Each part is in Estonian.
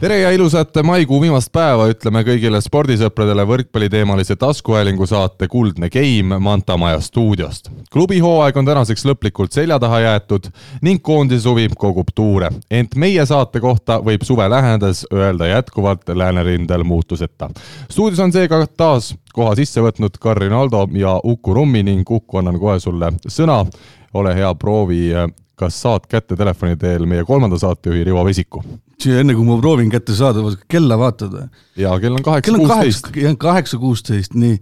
tere ja ilusat maikuu viimast päeva ütleme kõigile spordisõpradele võrkpalliteemalise taskuhäälingu saate Kuldne Game Manta Maja stuudiost. klubi hooaeg on tänaseks lõplikult selja taha jäetud ning koondise suvi kogub tuure. ent meie saate kohta võib suve lähenedes öelda jätkuvalt läänerindel muutuseta. stuudios on seega taas koha sisse võtnud Karin Aldo ja Uku Rummi ning Uku, annan kohe sulle sõna. ole hea, proovi kas saad kätte telefoni teel meie kolmanda saatejuhi Rivo Vesiku? enne kui ma proovin kätte saada, kella vaatad. jaa, kell on kaheksa kuusteist. jah, kaheksa kuusteist, nii.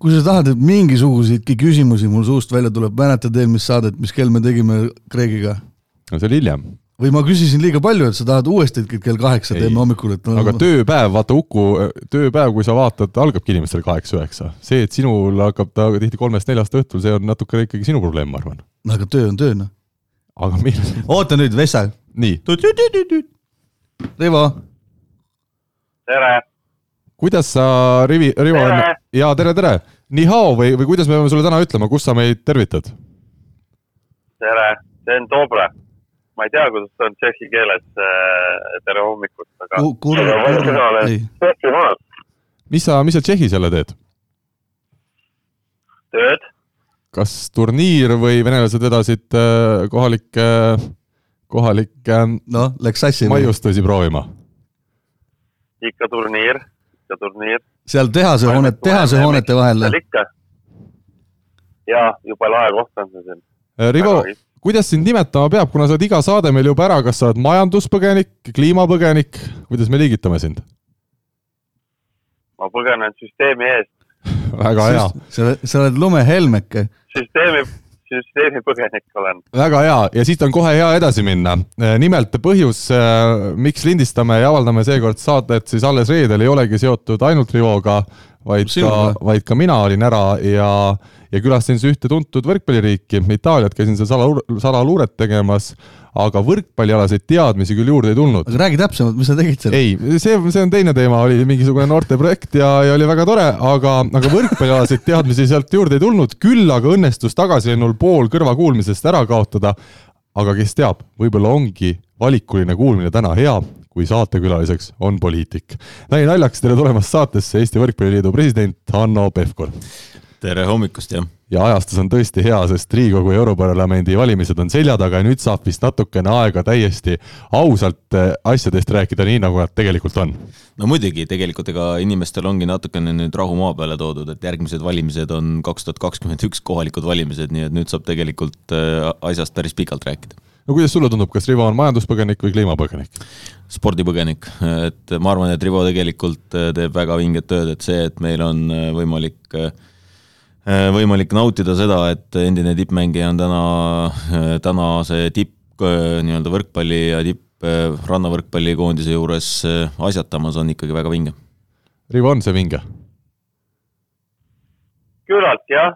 kui sa tahad, et mingisuguseidki küsimusi mul suust välja tuleb, mäletad eelmist saadet, mis kell me tegime Kreegiga? no see oli hiljem või ma küsisin liiga palju, et sa tahad uuesti, et kell kaheksa teeme hommikul, et no, aga tööpäev, vaata Uku, tööpäev, kui sa vaatad, algabki inimestel kaheksa-üheksa. see, et sinul hakkab ta tihti kolmest-neljast õhtul, see on natukene ikkagi sinu probleem, ma arvan. no aga töö on töö, noh aga millal? oota nüüd, Vessa. nii. Rivo. tere. kuidas sa, Rivi, Rivo, jaa, tere, tere. nii hao või, või kuidas me peame sulle täna ütlema, kus sa meid tervitad? tere, see on Dobre. ma ei tea, kuidas see on tšehhi keeles äh, tere hommikust, aga Kur. Kur. mis sa, mis sa Tšehhis jälle teed? tööd kas turniir või venelased vedasid äh, kohalikke, kohalikke noh, läks sassi maiustusi proovima? ikka turniir, ikka turniir. seal tehase hoonet, tehase hoonete vahel? ikka. ja jube lahe koht on see siin. Äh, Rivo, kuidas sind nimetama peab, kuna sa oled iga saade meil juba ära, kas sa oled majanduspõgenik, kliimapõgenik, kuidas me liigitame sind? ma põgenen süsteemi eest väga hea. sa, sa oled lumehelmeke. Süsteemi, süsteemipõgenik olen. väga hea ja siit on kohe hea edasi minna. nimelt põhjus, miks lindistame ja avaldame seekord saadet siis alles reedel, ei olegi seotud ainult Rivoga, vaid Sinu, ka, vaid ka mina olin ära ja, ja külastasin siis ühte tuntud võrkpalliriiki, Itaaliat, käisin seal sala, salaluuret tegemas aga võrkpallialaseid teadmisi küll juurde ei tulnud. aga räägi täpsemalt, mis sa tegid seal? ei, see, see on teine teema, oli mingisugune noorteprojekt ja, ja oli väga tore, aga, aga võrkpallialaseid teadmisi sealt juurde ei tulnud, küll aga õnnestus tagasilennul pool kõrvakuulmisest ära kaotada. aga kes teab, võib-olla ongi valikuline kuulmine täna hea, kui saatekülaliseks on poliitik. nali naljaks, tere tulemast saatesse, Eesti Võrkpalliliidu president Hanno Pevkur. tere hommikust, jah ja ajastus on tõesti hea, sest Riigikogu ja Europarlamendi valimised on selja taga ja nüüd saab vist natukene aega täiesti ausalt eh, asjadest rääkida, nii nagu nad tegelikult on. no muidugi, tegelikult ega inimestel ongi natukene nüüd rahu maa peale toodud, et järgmised valimised on kaks tuhat kakskümmend üks kohalikud valimised, nii et nüüd saab tegelikult eh, asjast päris pikalt rääkida no kuidas sulle tundub, kas Rivo on majanduspõgenik või kliimapõgenik? spordipõgenik, et ma arvan, et Rivo tegelikult eh, teeb väga vinget tööd, et see, et meil on võimalik äh, Äh, võimalik nautida seda, et endine tippmängija on täna, äh, tänase tipp äh, nii-öelda võrkpalli ja tipp rannavõrkpallikoondise juures asjatamas, on ikkagi väga vinge. Rivo, on see vinge? küllalt jah,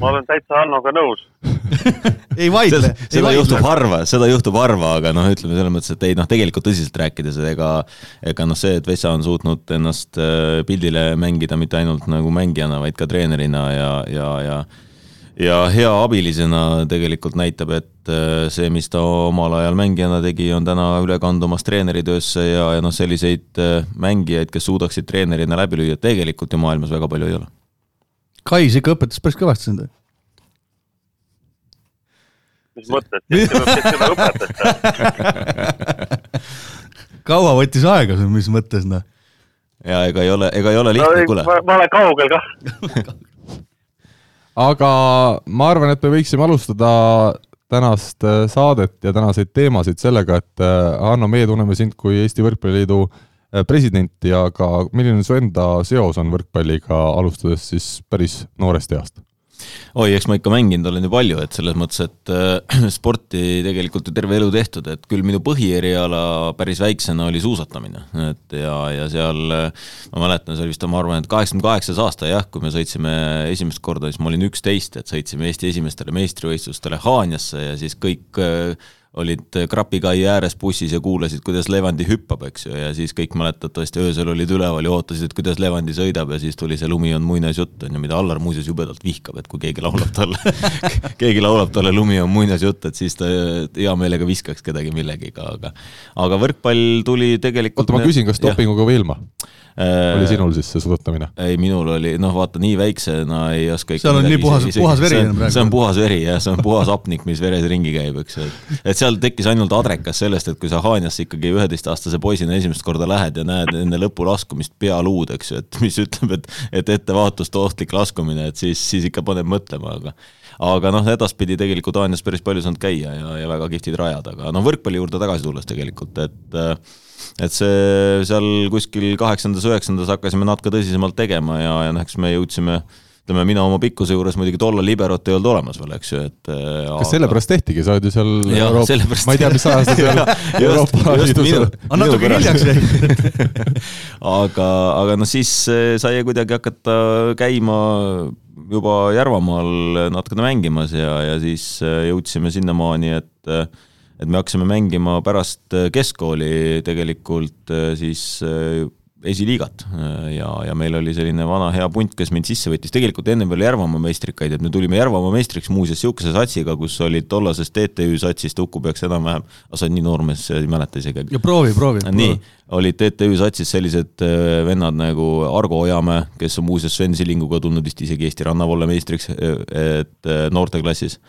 ma olen täitsa Hannoga nõus ei vaidle. seda juhtub harva, seda juhtub harva, aga noh, ütleme selles mõttes, et ei noh, tegelikult tõsiselt rääkides, ega ega noh, see, et Vessa on suutnud ennast äh, pildile mängida mitte ainult nagu mängijana, vaid ka treenerina ja, ja, ja ja hea abilisena tegelikult näitab, et äh, see, mis ta omal ajal mängijana tegi, on täna üle kandumas treeneritöösse ja, ja noh, selliseid äh, mängijaid, kes suudaksid treenerina läbi lüüa, tegelikult ju maailmas väga palju ei ole Kais ikka õpetas päris kõvasti sind mis mõttes, kes seda õpetas kaua võttis aega sul, mis mõttes noh? ja ega ei ole, ega ei ole lihtne no,, kuule. ma olen kaugel kah aga ma arvan, et me võiksime alustada tänast äh, saadet ja tänaseid teemasid sellega, et äh, Hanno, meie tunneme sind kui Eesti Võrkpalliliidu äh, presidenti, aga milline su enda seos on võrkpalliga, alustades siis päris noorest east? Oi, eks ma ikka mänginud olen ju palju, et selles mõttes, et äh, sporti tegelikult ju terve elu tehtud, et küll minu põhieriala päris väiksena oli suusatamine, et ja, ja seal äh, ma mäletan, see oli vist, ma arvan, et kaheksakümne kaheksas aasta jah, kui me sõitsime esimest korda, siis ma olin üksteist, et sõitsime Eesti esimestele meistrivõistlustele Haanjasse ja siis kõik äh, olid Krapi kai ääres bussis ja kuulasid, kuidas Levandi hüppab, eks ju, ja siis kõik mäletatavasti öösel olid üleval ja ootasid, et kuidas Levandi sõidab ja siis tuli see Lumi on muinasjutt, on ju, mida Allar muuseas jubedalt vihkab, et kui keegi laulab talle keegi laulab talle Lumi on muinasjutt, et siis ta hea meelega viskaks kedagi millegiga, aga aga võrkpall tuli tegelikult oota, ma küsin, kas dopinguga või ilma? Äh, oli sinul siis see sudutamine? ei, minul oli, noh vaata, nii väiksena ei oska seal on nii puhas, puhas veri on praegu. see on puhas veri jah, see on puhas hapnik, mis veres ringi käib, eks ju, et et seal tekkis ainult adrekas sellest, et kui sa Haanjasse ikkagi üheteistaastase poisina esimest korda lähed ja näed enne lõpu laskumist pealuud, eks ju, et mis ütleb, et et ettevaatust ohtlik laskumine, et siis, siis ikka paneb mõtlema, aga aga noh, edaspidi tegelikult Haanjas päris palju saanud käia ja, ja väga kihvtid rajad, aga noh, võrkpalli juurde tagasi tulles tegelikult, et äh, et see seal kuskil kaheksandas, üheksandas hakkasime natuke tõsisemalt tegema ja, ja noh, eks me jõudsime ütleme, mina oma pikkuse juures muidugi tollal liberot ei olnud olemas veel, eks ju, et äh, kas aga... sellepärast tehtigi, sa oled ju seal ja, Euroopa, sellepärast... ma ei tea, mis ajast sa seal Euroopa Liidus oled. natuke hiljaks jäi. Aga, aga noh, siis äh, sai kuidagi hakata käima juba Järvamaal natukene mängimas ja, ja siis äh, jõudsime sinnamaani, et et me hakkasime mängima pärast äh, keskkooli tegelikult äh, siis äh, esiliigat ja, ja meil oli selline vana hea punt, kes mind sisse võttis, tegelikult ennem veel Järvamaa meistrikaid, et me tulime Järvamaa meistriks muuseas niisuguse satsiga, kus olid tollasest TTÜ satsist, Uku peaks enam-vähem, sa oled nii noor mees, ei mäleta isegi. ja proovi, proovi. nii, olid TTÜ satsis sellised vennad nagu Argo Ojamäe, kes on muuseas Sven Silinguga tulnud vist isegi Eesti rannavalle meistriks, et noorteklassis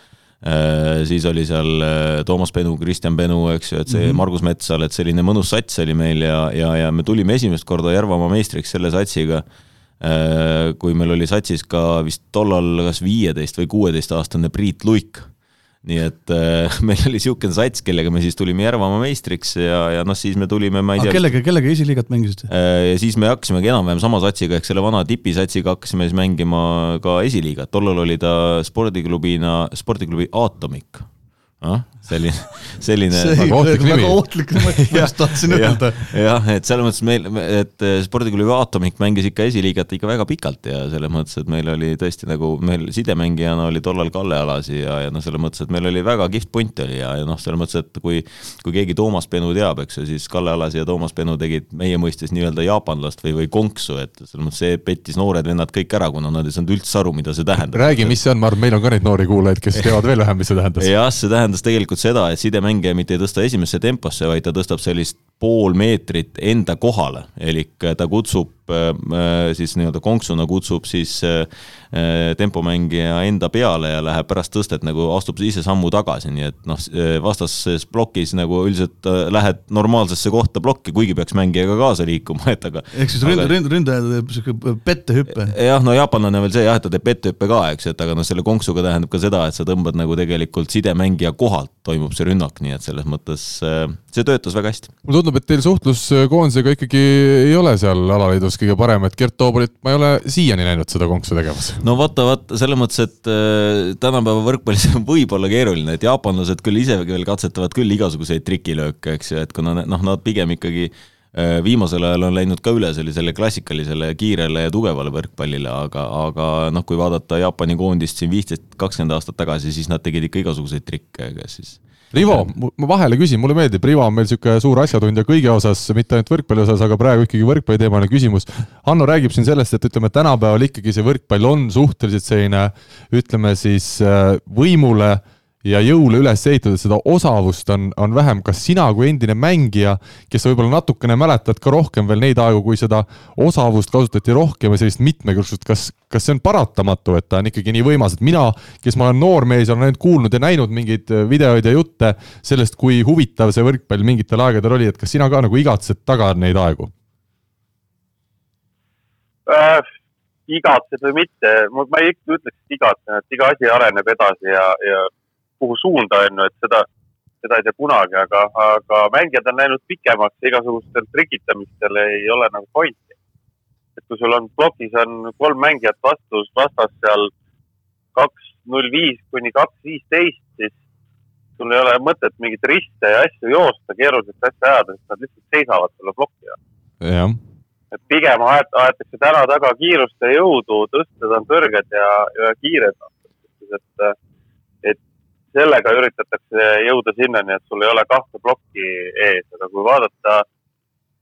siis oli seal äh, Toomas Penu, Kristjan Penu, eks ju, et see mm -hmm. Margus Metsal, et selline mõnus sats oli meil ja, ja, ja me tulime esimest korda Järvamaa meistriks selle satsiga. Äh, kui meil oli satsis ka vist tollal kas viieteist või kuueteistaastane Priit Luik nii et äh, meil oli niisugune sats, kellega me siis tulime Järvamaa meistriks ja, ja noh, siis me tulime, ma ei tea. kellega, kellega esiliigat mängisite äh,? ja siis me hakkasimegi enam-vähem sama satsiga ehk selle vana tipisatsiga hakkasime siis mängima ka esiliigat, tollal oli ta spordiklubina, spordiklubi Aatomik ah,. Selline, selline see väga ohtlik nimi. väga ohtlik ma just tahtsin öelda. jah, et selles mõttes meil, et eh, spordiklubi Aatomik mängis ikka esiliigat ikka väga pikalt ja selles mõttes, et meil oli tõesti nagu, meil sidemängijana oli tollal Kalle Alasi ja, ja noh, selles mõttes, et meil oli väga kihvt punt oli ja, ja noh, selles mõttes, et kui kui keegi Toomas Penu teab, eks ju, siis Kalle Alasi ja Toomas Penu tegid meie mõistes nii-öelda jaapanlast või, või konksu, et selles mõttes see pettis noored vennad kõik ära, kuna nad ei saanud üldse aru, mida see tähendab. räägi, mis see on, ma arvan, meil on ka neid noori kuulajaid, kes teavad veel vähem, mis see tähendas. jah, see tähendas tegelikult seda, et sidemängija mitte ei tõsta esimesse temposse, vaid ta tõstab sellist pool meetrit enda kohale, elik ta kutsub äh, siis nii-öelda konksuna kutsub siis äh, tempomängija enda peale ja läheb pärast tõstet nagu astub ise sammu tagasi, nii et noh, vastases plokis nagu üldiselt äh, lähed normaalsesse kohta plokki, kuigi peaks mängijaga kaasa liikuma, et aga. ehk siis ründaja ründ, ründaja teeb sihuke pettehüppe. jah, no jaapanlane on veel see jah, et ta teeb pettehüppe ka, eks, et aga noh, selle konksuga tähendab ka seda, et sa tõmbad nagu tegelikult sidemängija kohalt toimub see rünnak, nii et selles mõttes see töötas väga hästi. mulle tundub, et teil suhtlus koondisega ikkagi ei ole seal alaliidus kõige parem, et Gert Toobalit ma ei ole siiani näinud seda konksu tegemas. no vaata, vaata selles mõttes, et äh, tänapäeva võrkpallis võib olla keeruline, et jaapanlased küll ise veel katsetavad küll igasuguseid trikilööke, eks ju, et kuna noh, nad pigem ikkagi äh, viimasel ajal on läinud ka üle sellisele klassikalisele kiirele ja tugevale võrkpallile, aga, aga noh, kui vaadata Jaapani koondist siin viisteist, kakskümmend aastat tagasi, siis nad tegid ikka igasuguseid trikke, kes siis Rivo, ma vahele küsin, mulle meeldib, Rivo on meil niisugune suur asjatundja kõige osas, mitte ainult võrkpalli osas, aga praegu ikkagi võrkpalliteemaline küsimus. Hanno räägib siin sellest, et ütleme, tänapäeval ikkagi see võrkpall on suhteliselt selline ütleme siis äh, võimule ja jõule üles ehitatud, seda osavust on, on vähem. kas sina kui endine mängija, kes sa võib-olla natukene mäletad ka rohkem veel neid aegu, kui seda osavust kasutati rohkem ja sellist mitmekülgsust, kas, kas see on paratamatu, et ta on ikkagi nii võimas, et mina, kes ma olen noor mees, olen ainult kuulnud ja näinud mingeid videoid ja jutte sellest, kui huvitav see võrkpall mingitel aegadel oli, et kas sina ka nagu igatsed taga neid aegu äh,? igatsed või mitte, ma ei ütleks, et igatsen, et iga asi areneb edasi ja, ja kuhu suunda, on ju, et seda, seda ei tea kunagi, aga, aga mängijad on läinud pikemaks igasugustel trikitamistel ei ole nagu pointi. et kui sul on plokis on kolm mängijat vastus, vastas seal kaks null viis kuni kaks viisteist, siis sul ei ole mõtet mingeid riste ja asju joosta, keerulist asja ajada, sest nad lihtsalt seisavad sulle plokki all. et pigem aetakse täna taga kiirust ja jõudu, tõsted on kõrged ja, ja kiired. et sellega üritatakse jõuda sinnani, et sul ei ole kahte plokki ees, aga kui vaadata,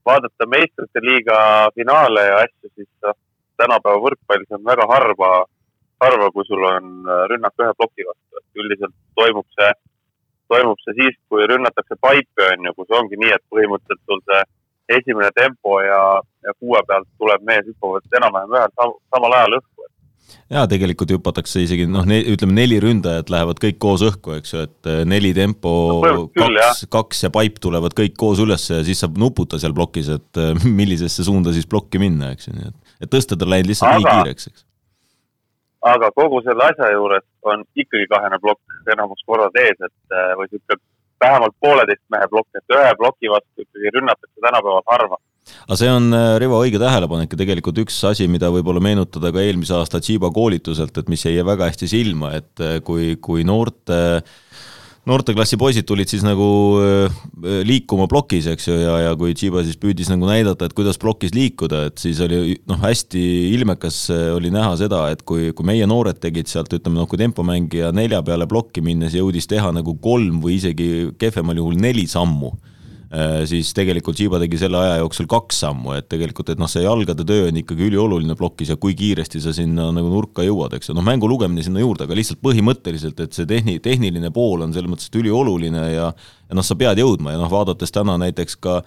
vaadata meistrite liiga finaale ja asju, siis noh, tänapäeva võrkpallis on väga harva, harva, kui sul on rünnak ühe ploki vastu, et üldiselt toimub see, toimub see siis, kui rünnatakse paipi, on ju, kus ongi nii, et põhimõtteliselt sul see esimene tempo ja, ja kuue pealt tuleb mees hüppavad enam-vähem ühel sam samal ajal õhku. Ja tegelikult hüpatakse isegi noh ne,, ütleme neli ründajat lähevad kõik koos õhku, eks ju, et eh, neli tempo no,, kaks, kaks ja paip tulevad kõik koos üles ja siis saab nuputa seal plokis, et eh, millisesse suunda siis plokki minna, eks ju, nii et, et tõsted on läinud lihtsalt aga, nii kiireks, eks. aga kogu selle asja juures on ikkagi kahene plokk enamus korrad ees, et eh, või niisugune vähemalt pooleteist mehe plokk, et ühe ploki vastu ikkagi rünnatakse tänapäeval harva aga see on, äh, Rivo, õige tähelepanek ja tegelikult üks asi, mida võib-olla meenutada ka eelmise aasta Tšiiba koolituselt, et mis jäi väga hästi silma, et äh, kui, kui noorte noorteklassi poisid tulid siis nagu äh, liikuma plokis, eks ju, ja, ja kui Tšiba siis püüdis nagu näidata, et kuidas plokis liikuda, et siis oli noh, hästi ilmekas oli näha seda, et kui, kui meie noored tegid sealt, ütleme noh, kui tempomängija nelja peale plokki minnes jõudis teha nagu kolm või isegi kehvemal juhul neli sammu siis tegelikult Shiba tegi selle aja jooksul kaks sammu, et tegelikult, et noh, see jalgade töö on ikkagi ülioluline plokis ja kui kiiresti sa sinna nagu nurka jõuad, eks ju, noh, mängu lugemine sinna juurde, aga lihtsalt põhimõtteliselt, et see tehni-, tehniline pool on selles mõttes ülioluline ja ja noh, sa pead jõudma ja noh, vaadates täna näiteks ka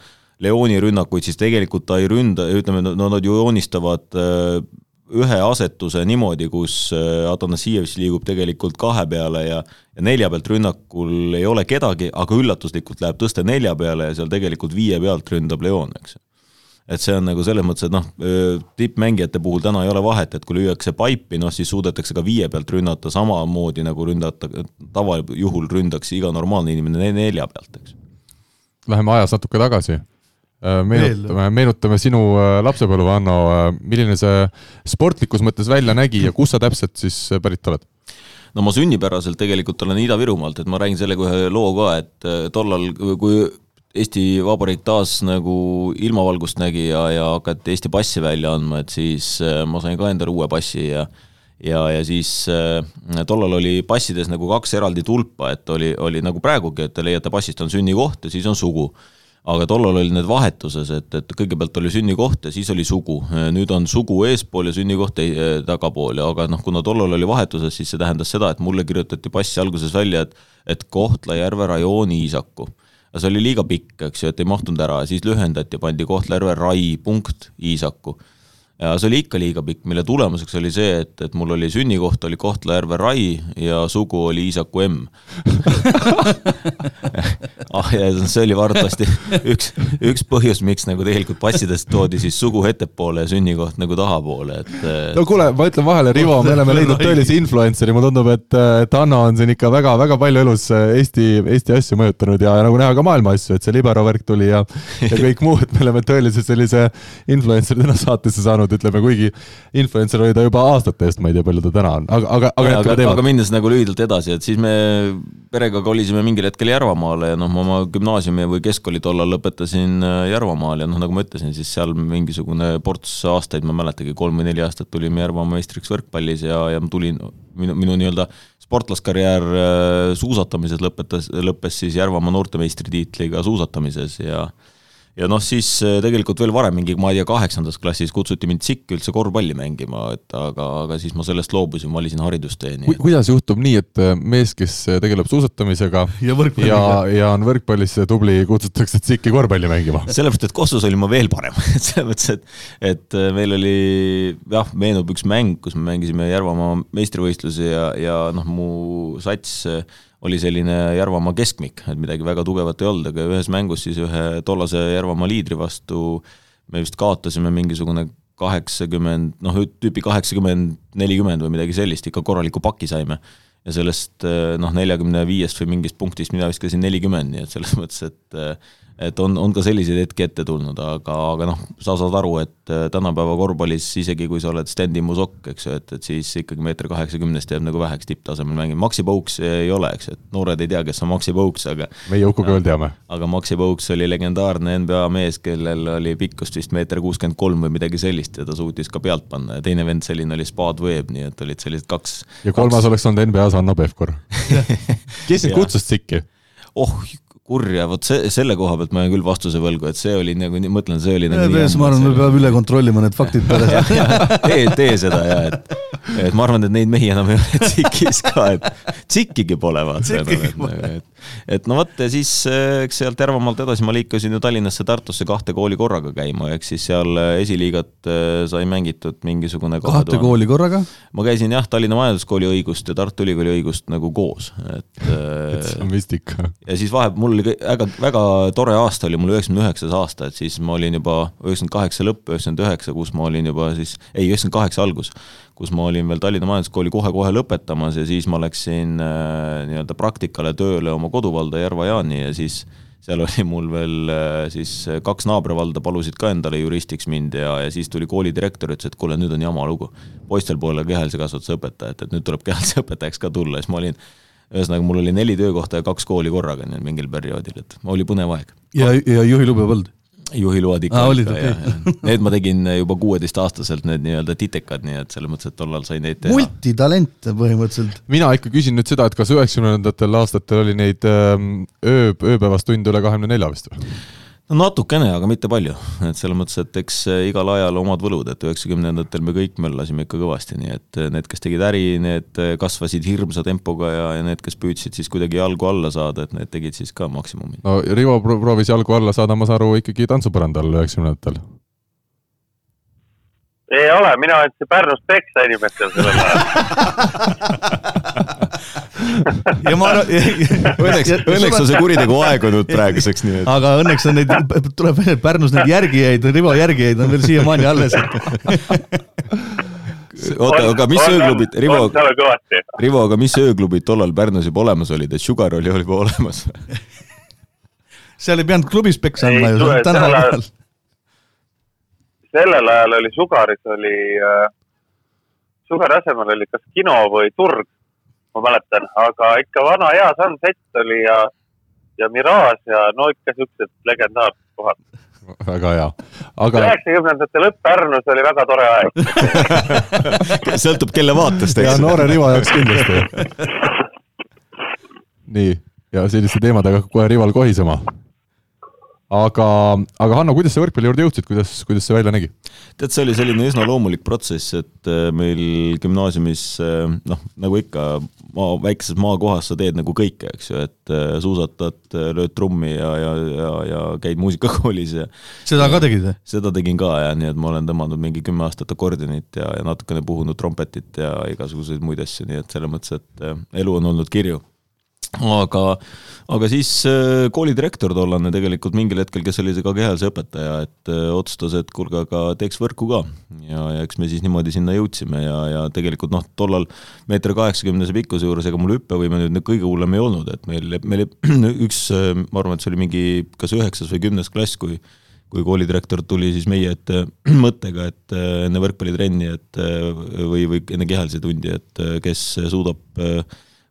Leoni rünnakuid, siis tegelikult ta ei ründa, ütleme, no nad ju joonistavad äh, ühe asetuse niimoodi, kus äh, Atanasievitš liigub tegelikult kahe peale ja ja nelja pealt rünnakul ei ole kedagi, aga üllatuslikult läheb tõste nelja peale ja seal tegelikult viie pealt ründab Leon, eks. et see on nagu selles mõttes, et noh, tippmängijate puhul täna ei ole vahet, et kui lüüakse paipi, noh siis suudetakse ka viie pealt rünnata samamoodi nagu ründata, tavajuhul ründaks iga normaalne inimene nelja pealt, eks. Läheme ajas natuke tagasi Äh, meenutame, meenutame sinu äh, lapsepõlve, Hanno, äh, milline see sportlikus mõttes välja nägi ja kust sa täpselt siis pärit oled? no ma sünnipäraselt tegelikult olen Ida-Virumaalt, et ma räägin sellega ühe loo ka, et tollal, kui Eesti Vabariik taas nagu ilmavalgust nägi ja, ja hakati Eesti passi välja andma, et siis ma sain ka endale uue passi ja ja, ja siis äh, tollal oli passides nagu kaks eraldi tulpa, et oli, oli nagu praegugi, et te leiate passist on sünnikoht ja siis on sugu aga tollal oli need vahetuses, et, et kõigepealt oli sünnikoht ja siis oli sugu. nüüd on sugu eespool ja sünnikoht eh, tagapool ja aga noh, kuna tollal oli vahetuses, siis see tähendas seda, et mulle kirjutati passi alguses välja, et et Kohtla-Järve rajooni Iisaku. aga see oli liiga pikk, eks ju, et ei mahtunud ära, siis lühendati, pandi Kohtla-Järve rai punkt Iisaku ja see oli ikka liiga pikk, mille tulemuseks oli see, et, et mul oli sünnikoht oli Kohtla-Järve Rai ja sugu oli Iisaku M. Ah ja see oli arvatavasti üks, üks põhjus, miks nagu tegelikult passidest toodi siis sugu ettepoole ja sünnikoht nagu tahapoole, et. no kuule, ma ütlen vahele, Rivo, me oleme leidnud tõelise influencer'i, mulle tundub, et, et Hanno on siin ikka väga-väga palju elus Eesti, Eesti asju mõjutanud ja, ja nagu näha ka maailma asju, et see libero värk tuli ja, ja kõik muu, et me oleme tõeliselt sellise influencer'i täna saatesse saanud saanud, ütleme, kuigi influencer oli ta juba aastate eest, ma ei tea, palju ta täna on, aga, aga, aga jätkame teemat. aga minnes nagu lühidalt edasi, et siis me perega kolisime mingil hetkel Järvamaale ja noh, ma oma gümnaasiumi või keskkooli tollal lõpetasin äh, Järvamaal ja noh, nagu ma ütlesin, siis seal mingisugune ports aastaid, ma ei mäletagi, kolm või neli aastat tulime Järvamaa meistriks võrkpallis ja, ja ma tulin, minu, minu nii-öelda sportlaskarjäär äh, suusatamises lõpetas, lõppes siis Järvamaa noortemeistritiitliga suusatamises ja ja noh, siis äh, tegelikult veel varem, mingi ma ei tea, kaheksandas klassis kutsuti mind SIK üldse korvpalli mängima, et aga, aga siis ma sellest loobusin, valisin haridustee. Ku, kuidas juhtub nii, et äh, mees, kes äh, tegeleb suusatamisega ja, ja, ja on võrkpallis tubli, kutsutakse SIK-i korvpalli mängima? sellepärast, et Kossus olin ma veel parem et selles mõttes, et, et meil oli jah, meenub üks mäng, kus me mängisime Järvamaa meistrivõistlusi ja, ja noh, mu sats oli selline Järvamaa keskmik, et midagi väga tugevat ei olnud, aga ühes mängus siis ühe tollase Järvamaa liidri vastu me vist kaotasime mingisugune kaheksakümmend, noh, tüüpi kaheksakümmend, nelikümmend või midagi sellist, ikka korraliku paki saime. ja sellest noh, neljakümne viiest või mingist punktist mina viskasin nelikümmend, nii et selles mõttes, et et on, on ka selliseid hetki ette tulnud, aga, aga noh, sa saad aru, et äh, tänapäeva korvpallis isegi kui sa oled Sten Timmusokk, eks ju, et, et siis ikkagi meeter kaheksakümnest jääb nagu väheks tipptasemel mängima, Maxi Pouks ei ole, eks et noored ei tea, kes on Maxi Pouks, aga meie veel teame. aga Maxi Pouks oli legendaarne NBA mees, kellel oli pikkust vist meeter kuuskümmend kolm või midagi sellist ja ta suutis ka pealt panna ja teine vend selline oli Spad Web, nii et olid sellised kaks ja kolmas kaks... oleks olnud NBA-s Hanno Pevkur kes sind kutsus tsikki? oh kurja, vot see, selle koha pealt ma jään küll vastuse võlgu, et see oli nagu, mõtlen, see oli nagu nii ma arvan, me peame üle kontrollima need faktid pärast tee, tee seda ja et, et ma arvan, et neid mehi enam ei ole tsikis ka, et tsikkigi pole vaata enam, et, et, et no vot ja siis eks sealt Järvamaalt edasi ma liikusin ju Tallinnasse, Tartusse kahte kooli korraga käima, ehk siis seal esiliigat äh, sai mängitud mingisugune kahte kooli korraga? ma käisin jah, Tallinna Majanduskooli õigust ja Tartu Ülikooli õigust nagu koos, et et see on vist ikka. ja siis vahepeal mul oli väga, väga tore aasta oli mul üheksakümne üheksas aasta, et siis ma olin juba üheksakümmend kaheksa lõpp, üheksakümmend üheksa, kus ma olin juba siis, ei, üheksakümmend kaheksa algus, kus ma olin veel Tallinna Majanduskooli kohe-kohe lõpetamas ja siis ma läksin äh, nii-öelda praktikale tööle oma koduvalda Järva-Jaani ja siis seal oli mul veel äh, siis kaks naabrivalda palusid ka endale juristiks mind ja, ja siis tuli koolidirektor, ütles, et kuule, nüüd on jama lugu. poistel pole kehalise kasvatuse õpetajat, et nüüd tuleb kehalise õpetajaks ka tulla, siis ma olin ühesõnaga, mul oli neli töökohta ja kaks kooli korraga mingil perioodil, et oli põnev aeg. ja, ja juhilube polnud? juhiload ikka ah,. Okay. Need ma tegin juba kuueteistaastaselt, need nii-öelda titekad, nii et selles mõttes, et tollal sain neid teha. multitalent põhimõtteliselt. mina ikka küsin nüüd seda, et kas üheksakümnendatel aastatel oli neid ähm, öö, ööpäevast tunde üle kahekümne nelja vist või? No natukene, aga mitte palju, et selles mõttes, et eks eh, igal ajal omad võlud, et üheksakümnendatel me kõik möllasime ikka kõvasti, nii et eh, need, kes tegid äri, need eh, kasvasid hirmsa tempoga ja, ja need, kes püüdsid siis kuidagi jalgu alla saada, et need tegid siis ka maksimumi. no Rivo proovis jalgu alla saada, ma saan aru, ikkagi tantsupõrandal üheksakümnendatel. Ei ole, mina andsin Pärnus peksa inimestel sellel ajal ja ma arvan, õnneks, õnneks on see kuritegu aegunud praeguseks, nii et. aga õnneks on neid, tuleb välja, et Pärnus neid järgijaid, Rivo järgijaid on veel siiamaani alles. Oota, aga mis on, ööklubid, Rivo, Rivo, aga mis ööklubid tollal Pärnus juba olemas olid, et Sugar oli juba olemas. Seal ei pidanud klubis peksa andma ju, tänaval peal sellel ajal oli Sugaris oli äh,, Sugari asemel oli kas kino või turg, ma mäletan, aga ikka vana hea Sunset oli ja, ja Mirage ja no ikka siuksed legendaarsed kohad. väga hea, aga. üheksakümnendate lõpp Pärnus oli väga tore aeg sõltub, kelle vaatest, eks. ja noore Rivo jaoks kindlasti. nii, ja selliste teemadega hakkab kohe Rival kohisema aga, aga Hanno, kuidas sa võrkpalli juurde jõudsid, kuidas, kuidas see välja nägi? tead, see oli selline üsna loomulik protsess, et äh, meil gümnaasiumis äh, noh, nagu ikka maa, väikeses maakohas sa teed nagu kõike, eks ju, et äh, suusatad, lööd trummi ja, ja, ja, ja käid muusikakoolis ja seda ka tegid või? seda tegin ka jah, nii et ma olen tõmmanud mingi kümme aastat akordionit ja, ja natukene puhunud trompetit ja igasuguseid muid asju, nii et selles mõttes, et elu on olnud kirju aga, aga siis äh, koolidirektor tollane tegelikult mingil hetkel, kes oli ka kehalise õpetaja, et äh, otsustas, et kuulge, aga teeks võrku ka. ja, ja eks me siis niimoodi sinna jõudsime ja, ja tegelikult noh, tollal meeter kaheksakümnese pikkuse juures, ega mul hüppevõime nüüd kõige hullem ei olnud, et meil, meil üks, äh, ma arvan, et see oli mingi kas üheksas või kümnes klass, kui kui koolidirektor tuli siis meie ette mõttega, et enne võrkpallitrenni, et või, või enne kehalise tundi, et kes suudab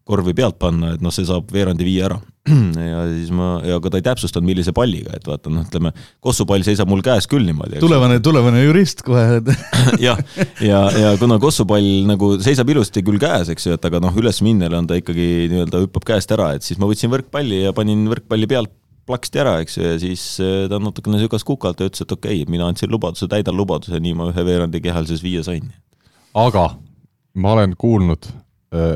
korvi pealt panna, et noh, see saab veerandi viie ära. ja siis ma, ja aga ta ei täpsustanud, millise palliga, et vaata noh, ütleme, kossupall seisab mul käes küll niimoodi. tulevane, tulevane jurist kohe jah, ja, ja, ja kuna kossupall nagu seisab ilusti küll käes, eks ju, et aga noh, ülesminnele on ta ikkagi nii-öelda hüppab käest ära, et siis ma võtsin võrkpalli ja panin võrkpalli pealt plaksti ära, eks ju, ja siis eh, ta natukene sügas kukalt ja ütles, et okei okay,, mina andsin lubaduse, täidan lubaduse, nii ma ühe veerandi kehalises viie sain. aga ma olen kuulnud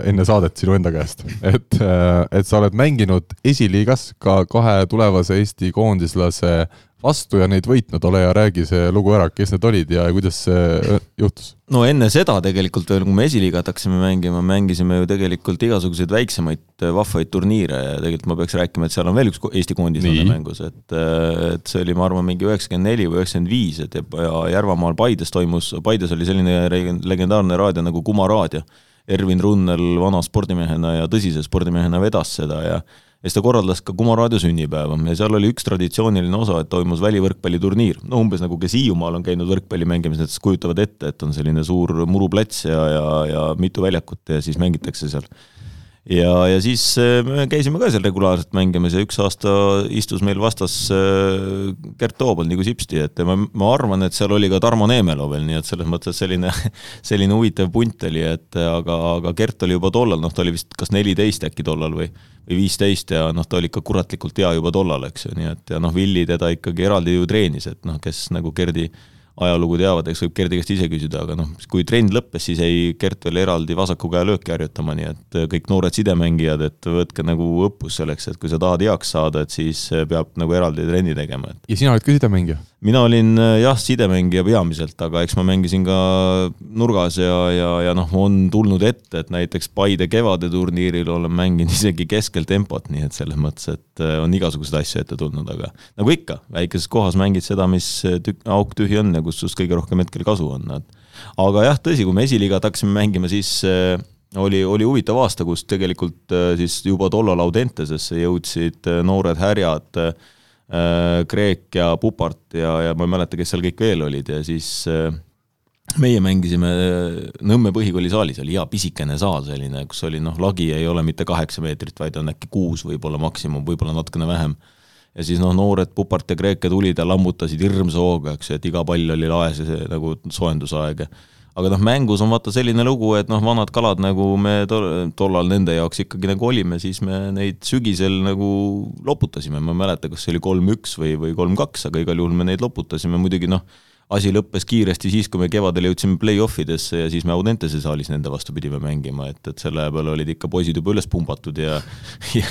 enne saadet sinu enda käest, et, äh, et sa oled mänginud esiliigas ka kahe tulevase Eesti koondislase vastu ja neid võitnud, ole hea, räägi see lugu ära, kes need olid ja kuidas see äh, juhtus? no enne seda tegelikult veel, kui me esiliigat hakkasime mängima, mängisime ju tegelikult igasuguseid väiksemaid vahvaid turniire ja tegelikult ma peaks rääkima, et seal on veel üks Eesti koondislane mängus, et et see oli, ma arvan, mingi üheksakümmend neli või üheksakümmend viis, et ja Järvamaal Paides toimus, Paides oli selline legendaarne raadio nagu Kuma raadio Ervin Runnel vana spordimehena ja tõsise spordimehena vedas seda ja ja siis ta korraldas ka Kuma raadio sünnipäeva ja seal oli üks traditsiooniline osa, et toimus välivõrkpalliturniir. no umbes nagu kes Hiiumaal on käinud võrkpalli mängimas, need siis kujutavad ette, et on selline suur muruplats ja, ja, ja mitu väljakut ja siis mängitakse seal ja, ja siis äh, me käisime ka seal regulaarselt mängimas ja üks aasta istus meil vastas äh, Gert Toobal nagu sipsti, et ma, ma arvan, et seal oli ka Tarmo Neemelo veel, nii et selles mõttes selline, selline huvitav punt oli, et aga, aga Gert oli juba tollal, noh, ta oli vist kas neliteist äkki tollal või, või viisteist ja noh, ta oli ikka kuratlikult hea juba tollal, eks ju, nii et ja noh, Willie teda ikkagi eraldi ju treenis, et noh, kes nagu Gerdi ajalugu teavad, eks võib Gerdi käest ise küsida, aga noh, kui trend lõppes, siis jäi Gert veel eraldi vasaku käe lööki harjutama, nii et kõik noored sidemängijad, et võtke nagu õppus selleks, et kui sa tahad heaks saada, et siis peab nagu eraldi trenni tegema, et. ja sina oled ka sidemängija? Mina olin jah, sidemängija peamiselt, aga eks ma mängisin ka nurgas ja, ja, ja noh, on tulnud ette, et näiteks Paide kevade turniiril olen mänginud isegi keskel tempot, nii et selles mõttes, et on igasuguseid asju ette tulnud, aga nagu ikka, väikeses kohas mängid seda, mis tükk, auk tühi on ja kus sinust kõige rohkem hetkel kasu on, et aga jah, tõsi, kui me esiliigat hakkasime mängima, siis äh, oli, oli huvitav aasta, kus tegelikult äh, siis juba tollal Audentesesse jõudsid äh, noored härjad Kreek ja Pupart ja, ja ma ei mäleta, kes seal kõik veel olid ja siis meie mängisime Nõmme põhikooli saalis, oli hea pisikene saal selline, kus oli noh, lagi ei ole mitte kaheksa meetrit, vaid on äkki kuus võib-olla maksimum, võib-olla natukene vähem. Ja siis noh, noored Pupart ja Kreeke tulid ja lammutasid hirmsa hooga, eks ju, et iga pall oli laes ja see nagu soojendusaeg ja aga noh, mängus on vaata selline lugu, et noh, vanad kalad nagu me tol, tollal nende jaoks ikkagi nagu olime, siis me neid sügisel nagu loputasime, ma ei mäleta, kas see oli kolm-üks või, või kolm-kaks, aga igal juhul me neid loputasime, muidugi noh, asi lõppes kiiresti siis, kui me kevadel jõudsime play-off idesse ja siis me Audentese saalis nende vastu pidime mängima, et, et selle peale olid ikka poisid juba üles pumbatud ja ja,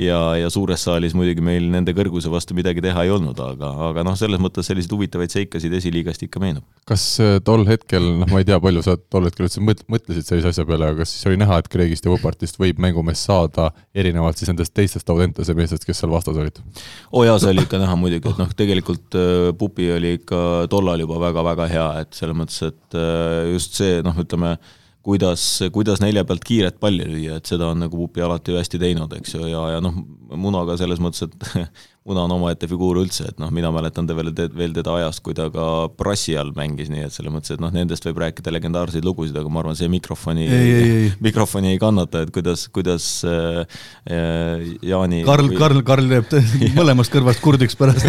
ja, ja suures saalis muidugi meil nende kõrguse vastu midagi teha ei olnud, aga, aga noh, selles mõttes selliseid huvitavaid seikasid esiliigast ikka meenub. kas äh, tol hetkel, noh, ma ei tea, palju sa tol hetkel üldse mõt-, mõtlesid sellise asja peale, aga kas siis oli näha, et Kreegist ja Võpartist võib mängumees saada erinevalt siis nendest teistest Audentese meestest, kes seal vastas olid? oo oh jaa, see oli ikka näha muidugi, et noh, tegelikult äh, Pupi oli ikka tollal juba väga-väga hea, et selles mõttes, et äh, just see noh, ütleme, kuidas, kuidas nelja pealt kiiret palli lüüa, et seda on nagu Pupi alati ju hästi teinud, eks ju, ja, ja noh, Munaga selles mõttes, et Muna on omaette figuur üldse, et noh, mina mäletan ta veel, veel teda ajast, kui ta ka Brassi all mängis, nii et selles mõttes, et noh, nendest võib rääkida legendaarseid lugusid, aga ma arvan, see mikrofoni, mikrofoni ei kannata, et kuidas, kuidas äh, äh Jaani Karl või..., Karl, Karl jääb mõlemast kõrvast kurdiks pärast.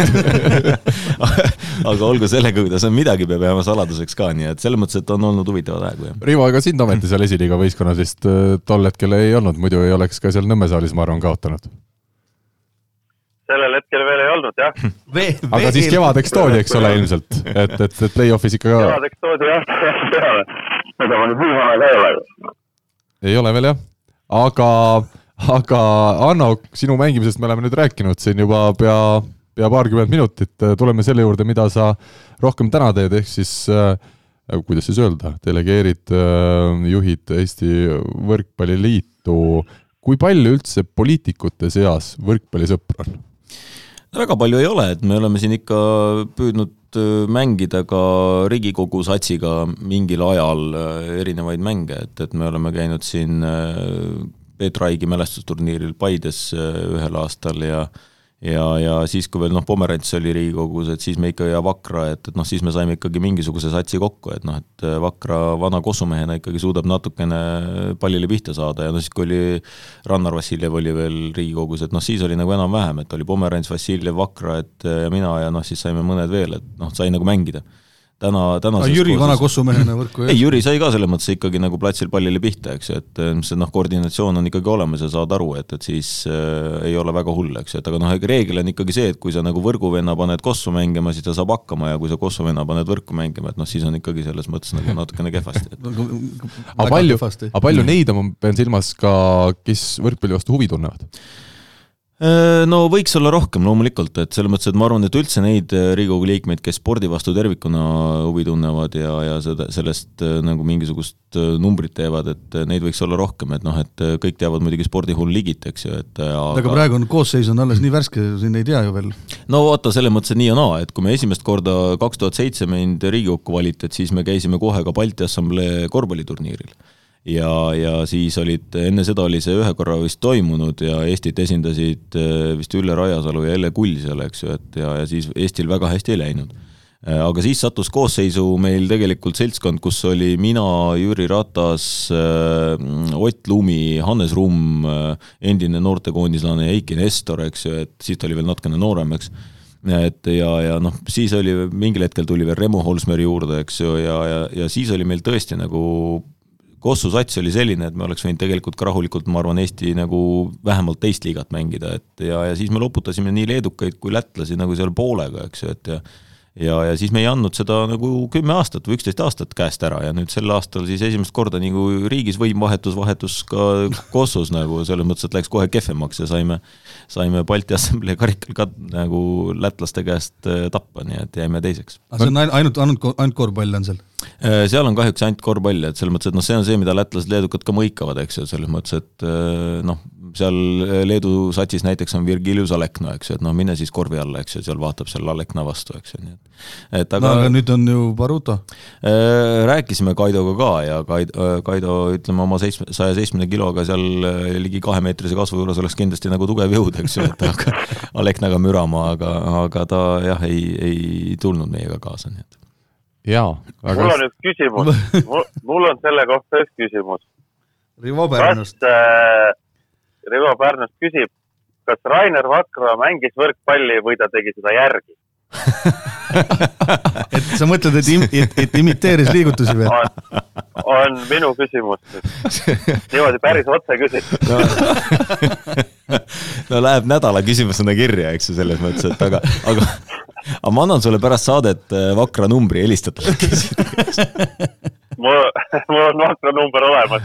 Aga olgu sellega, kuidas on, midagi peab jääma saladuseks ka, nii et selles mõttes, et on olnud huvitavad aegu, jah. Rivo, ega sind ometi seal esiliiga võistkonnas vist äh, tol hetkel ei olnud, muidu ei oleks ka seal Nõmme saalis, ma arvan, kaotanud sellel hetkel veel ei olnud jah aga siis kevadeks toodi, eks ole, ilmselt, et, et, et play-off'is ikka ka. kevadeks toodi jah, peale, ega ma nüüd nii vana ka ei ole. ei ole veel jah, aga, aga Anno, sinu mängimisest me oleme nüüd rääkinud siin juba pea, pea paarkümmend minutit, tuleme selle juurde, mida sa rohkem täna teed, ehk siis äh, kuidas siis öelda, delegeerid äh,, juhid Eesti Võrkpalliliitu. kui palju üldse poliitikute seas võrkpallisõpru on? Väga palju ei ole, et me oleme siin ikka püüdnud äh, mängida ka Riigikogu satsiga mingil ajal äh, erinevaid mänge, et, et me oleme käinud siin äh, Peet Raigi mälestusturniiril Paides ühel aastal ja ja, ja siis, kui veel noh, Pomerants oli Riigikogus, et siis me ikka ja Vakra, et, et noh, siis me saime ikkagi mingisuguse satsi kokku, et noh, et Vakra vana kossumehena ikkagi suudab natukene pallile pihta saada ja noh, siis kui oli Rannar Vassiljev oli veel Riigikogus, et noh, siis oli nagu enam-vähem, et oli Pomerants, Vassiljev, Vakra, et ja mina ja noh, siis saime mõned veel, et noh, sai nagu mängida täna, tänases Jüri vana kossumehena võrku ei, Jüri sai ka selles mõttes ikkagi nagu platsil pallile pihta, eks ju, et see noh, koordinatsioon on ikkagi olemas ja saad aru, et, et siis äh, ei ole väga hull, eks ju, et aga noh, reegel on ikkagi see, et kui sa nagu võrguvenna paned kossu mängima, siis ta saab hakkama ja kui sa kossuvenna paned võrku mängima, et noh, siis on ikkagi selles mõttes nagu natukene kehvasti et.... aga palju, aga palju neid on, ma pean silmas ka, kes võrkpalli vastu huvi tunnevad? Äh, no võiks olla rohkem loomulikult, et selles mõttes, et ma arvan, et üldse neid äh, Riigikogu liikmeid, kes spordi vastu tervikuna huvi tunnevad ja, ja seda, sellest äh, nagu mingisugust numbrit teevad, et neid võiks olla rohkem, et noh, et kõik teavad muidugi spordihull ligit, eks ju, et aga... aga praegu on koosseis on alles nii värske, siin ei tea ju veel. no vaata, selles mõttes, et nii ja naa, et kui me esimest korda kaks tuhat seitse mind Riigikokku valiti, et siis me käisime kohe ka Balti Assamblee korvpalliturniiril ja, ja siis olid, enne seda oli see ühe korra vist toimunud ja Eestit esindasid äh, vist Ülle Rajasalu ja Elle Kull seal, eks ju, et ja, ja siis Eestil väga hästi ei läinud. Äh, aga siis sattus koosseisu meil tegelikult seltskond, kus oli mina, Jüri Ratas, äh, Ott Lumi, Hannes Rumm, endine noortekoondislane Eiki Nestor, eks ju, et siis ta oli veel natukene noorem, eks. Et ja, ja noh, siis oli mingil hetkel tuli veel Remo Holsmeri juurde, eks ju, ja, ja, ja siis oli meil tõesti nagu Kossu sats oli selline, et me oleks võinud tegelikult ka rahulikult, ma arvan, Eesti nagu vähemalt teist liigat mängida, et ja, ja siis me loputasime nii leedukaid kui lätlasi nagu seal poolega, eks ju, et ja ja, ja siis me ei andnud seda nagu kümme aastat või üksteist aastat käest ära ja nüüd sel aastal siis esimest korda nagu riigis võim vahetus, vahetus ka Kosovos nagu selles mõttes, et läks kohe kehvemaks ja saime, saime Balti Assamblee karikal ka nagu lätlaste käest äh, tappa, nii et jäime teiseks. aga see on ainult, ainult, ainult korvpall on seal? Äh, seal on kahjuks ainult korvpall, et selles mõttes, et noh, see on see, mida lätlased-leedukad ka mõikavad, eks ju, selles mõttes, et äh, noh, seal Leedu satsis näiteks on Virgilius Alekna, eks ju, et noh, mine siis korvi alla, eks ju, seal vaatab seal Alekna vastu, eks ju, nii et et aga no aga nüüd on ju Baruto. Äh, rääkisime Kaidoga ka ja Kaido, Kaido ütleme oma seitsme, saja seitsmekümne kiloga seal ligi kahemeetrise kasvu juures oleks kindlasti nagu tugev jõud, eks ju, et aga Aleknaga mürama, aga, aga ta jah, ei, ei tulnud meiega kaasa, nii et jaa, aga mul on üks küsimus mul, mul on selle kohta üks küsimus. Kas äh,, Rivo Pärnust küsib, kas Rainer Vakra mängis võrkpalli või ta tegi seda järgi? Et sa mõtled, et, im, et, et imiteeris liigutusi või? on. Minu küsimus. niimoodi päris otse küsid. No, no läheb nädala küsimusena kirja, eks ju, selles mõttes, et aga, aga aga ma annan sulle pärast saadet äh, vakra numbri, helistad talle, mul, mul on vakra number olemas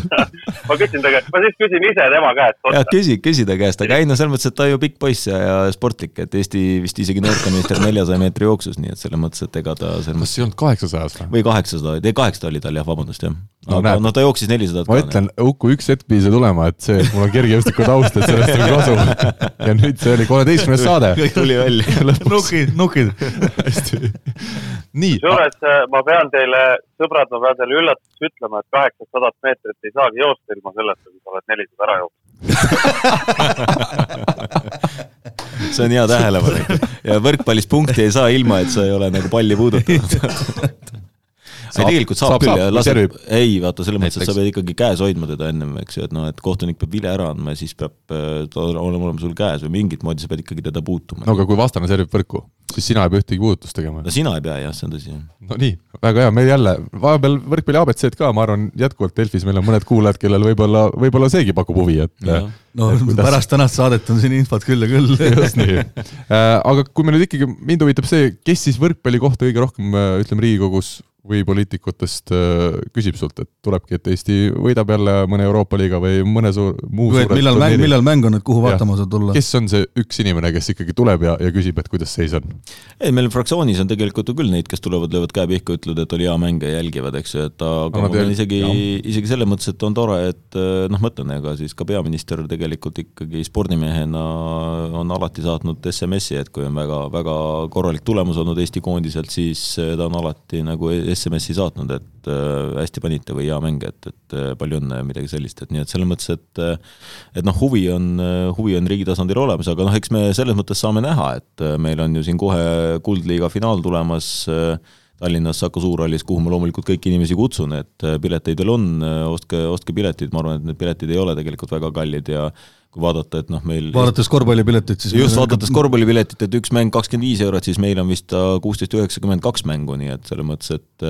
ma küsin ta käest, ma siis küsin ise tema käest. jah, küsi, küsi ta käest, aga ei no selles mõttes, et ta ju pikk poiss ja, ja sportlik, et Eesti vist isegi noortemeister neljasaja meetri jooksus, nii et selles mõttes, et ega ta selles mõttes. kas ei olnud kaheksasajas või? või kaheksasada, ei kaheksasada oli tal jah, vabandust jah. aga no, no ta jooksis nelisadat ma ütlen, Uku, üks hetk pidi see tulema, et see, et mul on kergejõustiku taust, et sellest on kasu. ja nüüd see oli kolmeteistkümnes saade. kõik tuli välja nukid, nukid hästi. nii. kusjuures äh, ma pean teile, sõbrad, ma pean teile üllatuseks ütlema, et kaheksasadat meetrit ei saagi joosta ilma selleta, kui sa oled nelisada ära jooksnud. See on hea tähelepanek. Ja võrkpallis punkti ei saa ilma, et sa ei ole nagu palli puudutanud ei tegelikult saab, saab küll ja laseb, ei vaata, selles mõttes, et sa pead ikkagi käes hoidma teda ennem, eks ju, et noh, et kohtunik peab vile ära andma ja siis peab äh, ta olema sul käes või mingit moodi sa pead ikkagi teda puutuma. no aga kui vastane servib võrku, siis sina ei pea ühtegi puudutust tegema. no sina ei pea jah, see on tõsi. no nii, väga hea, meil jälle, vahepeal võrkpalli abc-d ka, ma arvan, jätkuvalt Delfis meil on mõned kuulajad, kellel võib-olla, võib-olla seegi pakub huvi, et ja. no et kuidas... pärast tänast saadet on siin infot küll ja küll. just nii äh, aga kui me nüüd ikkagi, mind huvitab see, kes siis võrkpalli kohta kõige rohkem, äh, ütleme, Riigikogus või poliitikutest äh, küsib sult, et tulebki, et Eesti võidab jälle mõne Euroopa liiga või mõne suur, muu või millal mäng, millal mäng on, et kuhu vaatama saad tulla? kes on see üks inimene, kes ikkagi tuleb ja, ja küsib, et kuidas seis on? ei, meil fraktsioonis on tegelikult ju küll neid, kes tulevad, löövad käe pihku, ütlevad, et oli hea mäng ja jälgivad, eks ju, et aga ma pean isegi, isegi selles mõttes, et on tore, et äh, noh, mõtlen, ega siis ka peaminister tegelikult ikkagi spordimehena on alati saatnud SMS-i, et kui on väga, väga korralik tulemus olnud Eesti koondiselt, siis äh, ta on alati nagu SMS-i saatnud, et äh, hästi panite või hea mäng, et, et äh, palju õnne ja midagi sellist, et nii et selles mõttes, et äh, et noh, huvi on, äh, huvi on riigi tasandil olemas, aga noh, eks me selles mõttes saame näha, et meil on ju siin kohe Kuldliiga finaal tulemas äh, Tallinnas Saku Suurhallis, kuhu ma loomulikult kõiki inimesi kutsun, et pileteid veel on, ostke, ostke piletid, ma arvan, et need piletid ei ole tegelikult väga kallid ja kui vaadata, et noh, meil vaadates korvpallipiletit, siis just, vaadates korvpallipiletit, et üks mäng kakskümmend viis eurot, siis meil on vist kuusteist üheksakümmend kaks mängu, nii et selles mõttes, et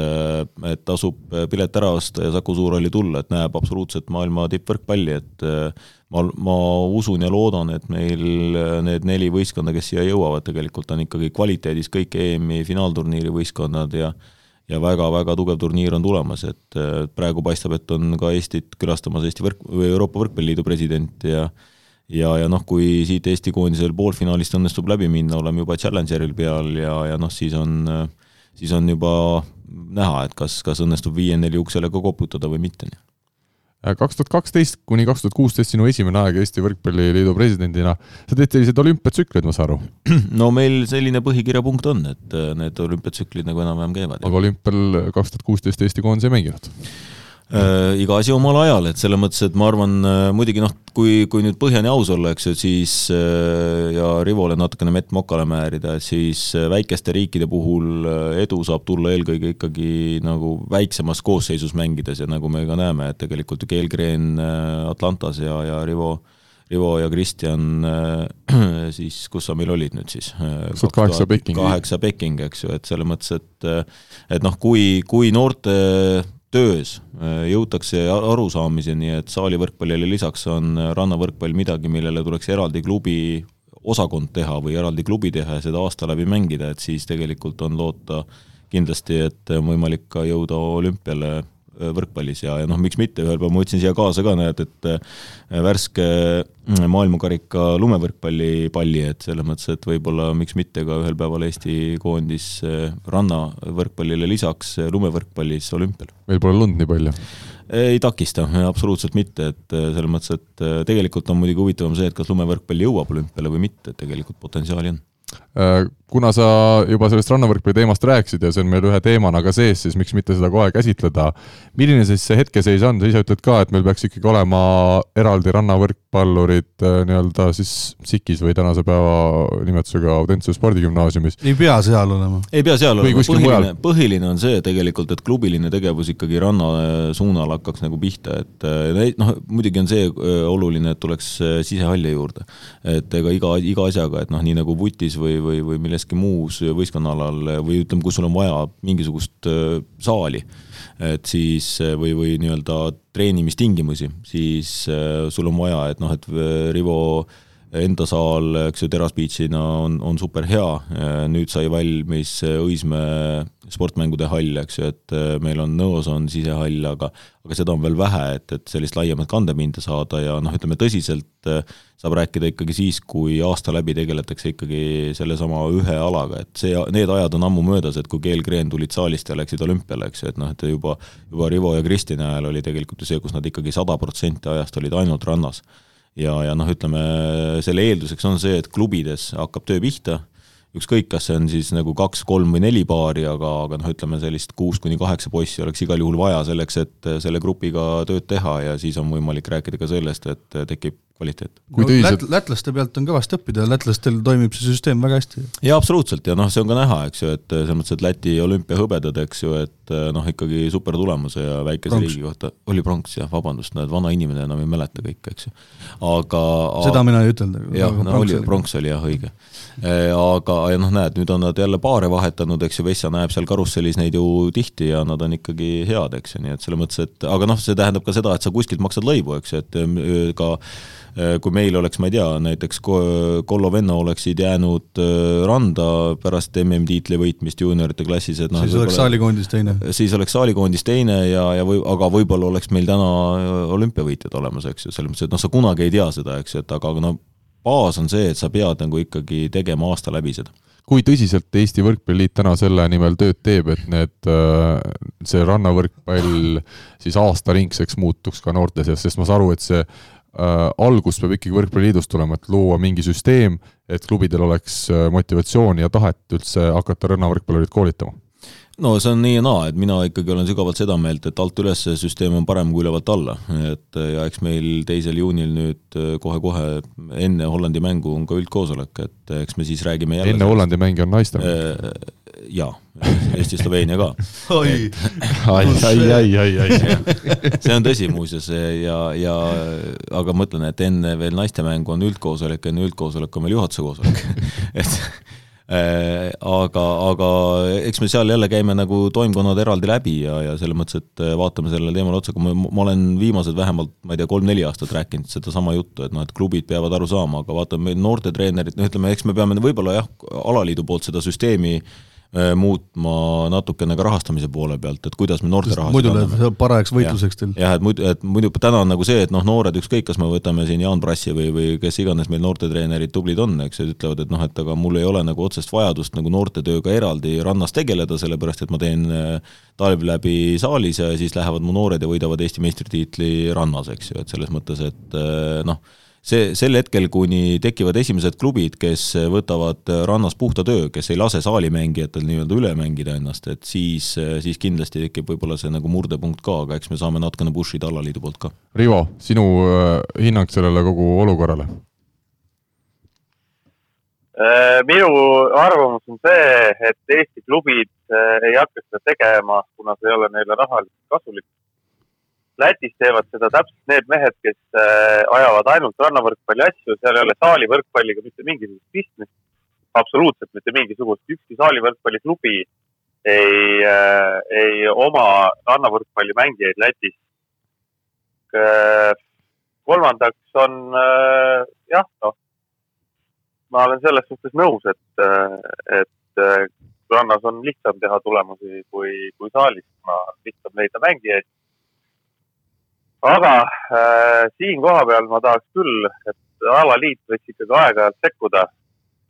et tasub pilet ära osta ja Saku Suurhalli tulla, et näeb absoluutselt maailma tippvõrkpalli, et ma, ma usun ja loodan, et meil need neli võistkonda, kes siia jõuavad, tegelikult on ikkagi kvaliteedis kõik EM-i finaalturniiri võistkonnad ja ja väga-väga tugev turniir on tulemas, et praegu paistab, et on ka Eestit külastamas Eesti võrk- või Euroopa Võrkpalliliidu president ja ja, ja noh, kui siit Eesti koondisel poolfinaalist õnnestub läbi minna, oleme juba Challengeril peal ja, ja noh, siis on, siis on juba näha, et kas, kas õnnestub viie-neli uksele ka koputada või mitte. kaks tuhat kaksteist kuni kaks tuhat kuusteist sinu esimene aeg Eesti Võrkpalliliidu presidendina, sa teed selliseid olümpiatsükleid, ma saan aru? no meil selline põhikirjapunkt on, et need olümpiatsüklid nagu enam-vähem käivad. aga olümpial kaks tuhat kuusteist Eesti koondis ei mänginud? Äh, iga asi omal ajal, et selles mõttes, et ma arvan äh, muidugi noh, kui, kui nüüd põhjani aus olla, eks ju, siis äh, ja Rivole natukene mett mokale määrida, siis äh, väikeste riikide puhul äh, edu saab tulla eelkõige ikkagi nagu väiksemas koosseisus mängides ja nagu me ka näeme, et tegelikult ju Keelgren äh, Atlantas ja, ja Rivo Rivo ja Kristjan äh, siis, kus sa meil olid nüüd siis? tuhat kaheksa Peking. kaheksa Peking, eks ju, et selles mõttes, et et noh, kui, kui noorte töös jõutakse arusaamiseni, et saalivõrkpallile lisaks on rannavõrkpall midagi, millele tuleks eraldi klubi osakond teha või eraldi klubi teha ja seda aasta läbi mängida, et siis tegelikult on loota kindlasti, et on võimalik ka jõuda olümpiale Äh, võrkpallis ja, ja noh, miks mitte, ühel päeval ma võtsin siia kaasa ka, näed, et äh, värske mm, maailmakarika lumevõrkpalli palli, et selles mõttes, et võib-olla miks mitte ka ühel päeval Eesti koondis äh, rannavõrkpallile lisaks lumevõrkpallis olümpial. meil pole lund nii palju ei takista, absoluutselt mitte, et selles mõttes, et tegelikult on muidugi huvitavam see, et kas lumevõrkpall jõuab olümpiale või mitte, et tegelikult potentsiaali on Äh, kuna sa juba sellest rannavõrkpalli teemast rääkisid ja see on meil ühe teemana ka sees, siis miks mitte seda kohe käsitleda. milline siis see hetkeseis on, sa ise ütled ka, et meil peaks ikkagi olema eraldi rannavõrkpallurid äh, nii-öelda siis SIK-is või tänase päeva nimetusega Audentsuse spordigümnaasiumis. ei pea seal olema? ei pea seal või olema, põhiline, põhiline on see tegelikult, et klubiline tegevus ikkagi ranna äh, suunal hakkaks nagu pihta, et noh, muidugi on see oluline, et tuleks sisehalli juurde. et ega iga, iga asjaga, et noh, nii nagu vutis või, või, või milleski muus võistkonnaalal või ütleme, kus sul on vaja mingisugust äh, saali, et siis või, või nii-öelda treenimistingimusi, siis äh, sul on vaja, et noh, et äh, Rivo enda saal, eks ju, Teras Beachina on, on super hea, nüüd sai valmis Õismäe sportmängude hall, eks ju, et meil on Nõos on sisehall, aga aga seda on veel vähe, et, et sellist laiemat kandepinda saada ja noh, ütleme tõsiselt saab rääkida ikkagi siis, kui aasta läbi tegeletakse ikkagi sellesama ühe alaga, et see, need ajad on ammu möödas, et kui keelkreen tulid saalist ja läksid olümpiale, eks ju, et noh, et juba, juba Rivo ja Kristini ajal oli tegelikult ju see, kus nad ikkagi sada protsenti ajast olid ainult rannas ja, ja noh, ütleme selle eelduseks on see, et klubides hakkab töö pihta, ükskõik, kas see on siis nagu kaks, kolm või neli paari, aga, aga noh, ütleme sellist kuus kuni kaheksa poissi oleks igal juhul vaja selleks, et selle grupiga tööd teha ja siis on võimalik rääkida ka sellest, et tekib kvaliteet. no tõsiselt... lät-, lätlaste pealt on kõvasti õppida, lätlastel toimib see süsteem väga hästi. jaa, absoluutselt, ja noh, see on ka näha, eks ju, et selles mõttes, et Läti olümpiahõbedad, eks ju, et noh, ikkagi super tulemuse ja väikese pronks. riigi kohta, oli pronks jah, vabandust, näed, vana inimene enam ei mäleta kõike, eks ju. aga seda mina ei ütelnud. jah, no oli, pronks oli jah, õige. E, aga, ja noh, näed, nüüd on nad jälle paare vahetanud, eks ju, Vessa näeb seal karussellis neid ju tihti ja nad on ikkagi head, eks ju, nii et selles mõttes, et aga noh, see tähendab ka seda, et sa kuskilt maksad lõivu, eks ju, et ka Äh, kui meil oleks, ma ei tea, näiteks Kollo Venno oleksid jäänud äh, randa pärast MM-tiitli võitmist juuniorite klassis, et noh siis oleks saalikoondis teine? siis oleks saalikoondis teine ja, ja või, aga võib-olla oleks meil täna äh, olümpiavõitjad olemas, eks ju, selles mõttes, et noh, sa kunagi ei tea seda, eks ju, et aga no baas on see, et sa pead nagu ikkagi tegema aasta läbi seda kui tõsiselt Eesti Võrkpalliliit täna selle nimel tööd teeb, et need, see rannavõrkpall siis aastaringseks muutuks ka noorte seas, sest ma saan aru, et see äh, algus peab ikkagi Võrkpalliliidust tulema, et luua mingi süsteem, et klubidel oleks äh, motivatsiooni ja tahet üldse hakata rannavõrkpallurit koolitama. No see on nii ja naa, et mina ikkagi olen sügavalt seda meelt, et alt üles see süsteem on parem kui ülevalt alla, et ja eks meil teisel juunil nüüd äh, kohe-kohe enne Hollandi mängu on ka üldkoosolek, et eks me siis räägime jälle enne Hollandi mängi on naiste mäng? Jaa, Eesti-Sloveenia ka. ai, ai, ai, ai, ai, ai. see on tõsi muuseas ja, ja aga ma ütlen, et enne veel naistemängu on üldkoosolek, enne üldkoosolek on veel juhatuse koosolek et äh, aga, aga eks me seal jälle käime nagu toimkonnad eraldi läbi ja, ja selles mõttes, et vaatame sellele teemale otsa, kui ma, ma olen viimased vähemalt, ma ei tea, kolm-neli aastat rääkinud sedasama juttu, et noh, et klubid peavad aru saama, aga vaatame, meil noortetreenerid, no ütleme, eks me peame võib-olla jah, alaliidu poolt seda süsteemi äh, Äh, muutma natukene ka rahastamise poole pealt, et kuidas me noorte raha muidu läheb parajaks võitluseks teil. jah, et muidu, et muidu täna on nagu see, et noh, noored ükskõik, kas me võtame siin Jaan Brassi või, või kes iganes meil noortetreenerid tublid on, eks ju, ütlevad, et noh, et aga mul ei ole nagu otsest vajadust nagu noortetööga eraldi rannas tegeleda, sellepärast et ma teen äh, talv läbi saalis ja siis lähevad mu noored ja võidavad Eesti meistritiitli rannas, eks ju, et selles mõttes, et äh, noh see, sel hetkel, kuni tekivad esimesed klubid, kes võtavad rannas puhta töö, kes ei lase saalimängijatel nii-öelda üle mängida ennast, et siis, siis kindlasti tekib võib-olla see nagu murdepunkt ka, aga eks me saame natukene push ida alaliidu poolt ka. Rivo, sinu hinnang sellele kogu olukorrale? Äh, minu arvamus on see, et Eesti klubid äh, ei hakka seda tegema, kuna see ei ole neile rahaliselt kasulik. Lätis teevad seda täpselt need mehed, kes äh, ajavad ainult rannavõrkpalli asju, seal ei ole saalivõrkpalliga mitte mingisugust pistmist. absoluutselt mitte mingisugust, ükski saalivõrkpalliklubi ei, ei oma rannavõrkpalli mängijaid Lätis. kolmandaks on jah, noh ma olen selles suhtes nõus, et, et rannas on lihtsam teha tulemusi kui, kui saalis, lihtsam leida mängijaid. Aga äh, siin kohapeal ma tahaks küll, et alaliit võiks ikkagi aeg-ajalt sekkuda.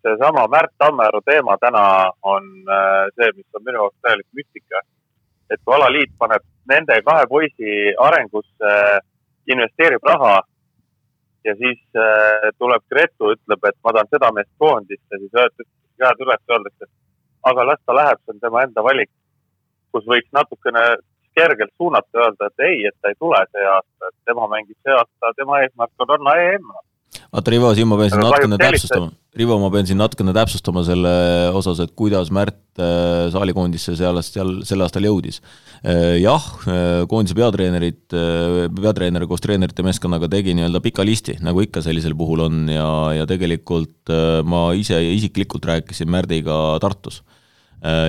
seesama Märt Tammearu teema täna on äh, see, mis on minu jaoks täielik müstika. et kui alaliit paneb nende kahe poisi arengusse äh,, investeerib raha ja siis äh, tuleb Gretu, ütleb, et ma tahan seda meest koondisse, siis öeldakse, käed üles, öeldakse, aga las ta läheb, see on tema enda valik. kus võiks natukene kergelt suunata, öelda, et ei, et ta ei tule see aasta, et tema mängib see aasta, tema eesmärk on ranna EM vaata, Rivo, siin ma pean siin natukene täpsustama, Rivo, ma pean siin natukene täpsustama selle osas, et kuidas Märt äh, saalikoondisse seal, seal sel aastal jõudis. Äh, jah, äh, koondise peatreenerid, peatreener koos treenerite meeskonnaga tegi nii-öelda pika listi, nagu ikka sellisel puhul on ja, ja tegelikult ma ise isiklikult rääkisin Märdiga Tartus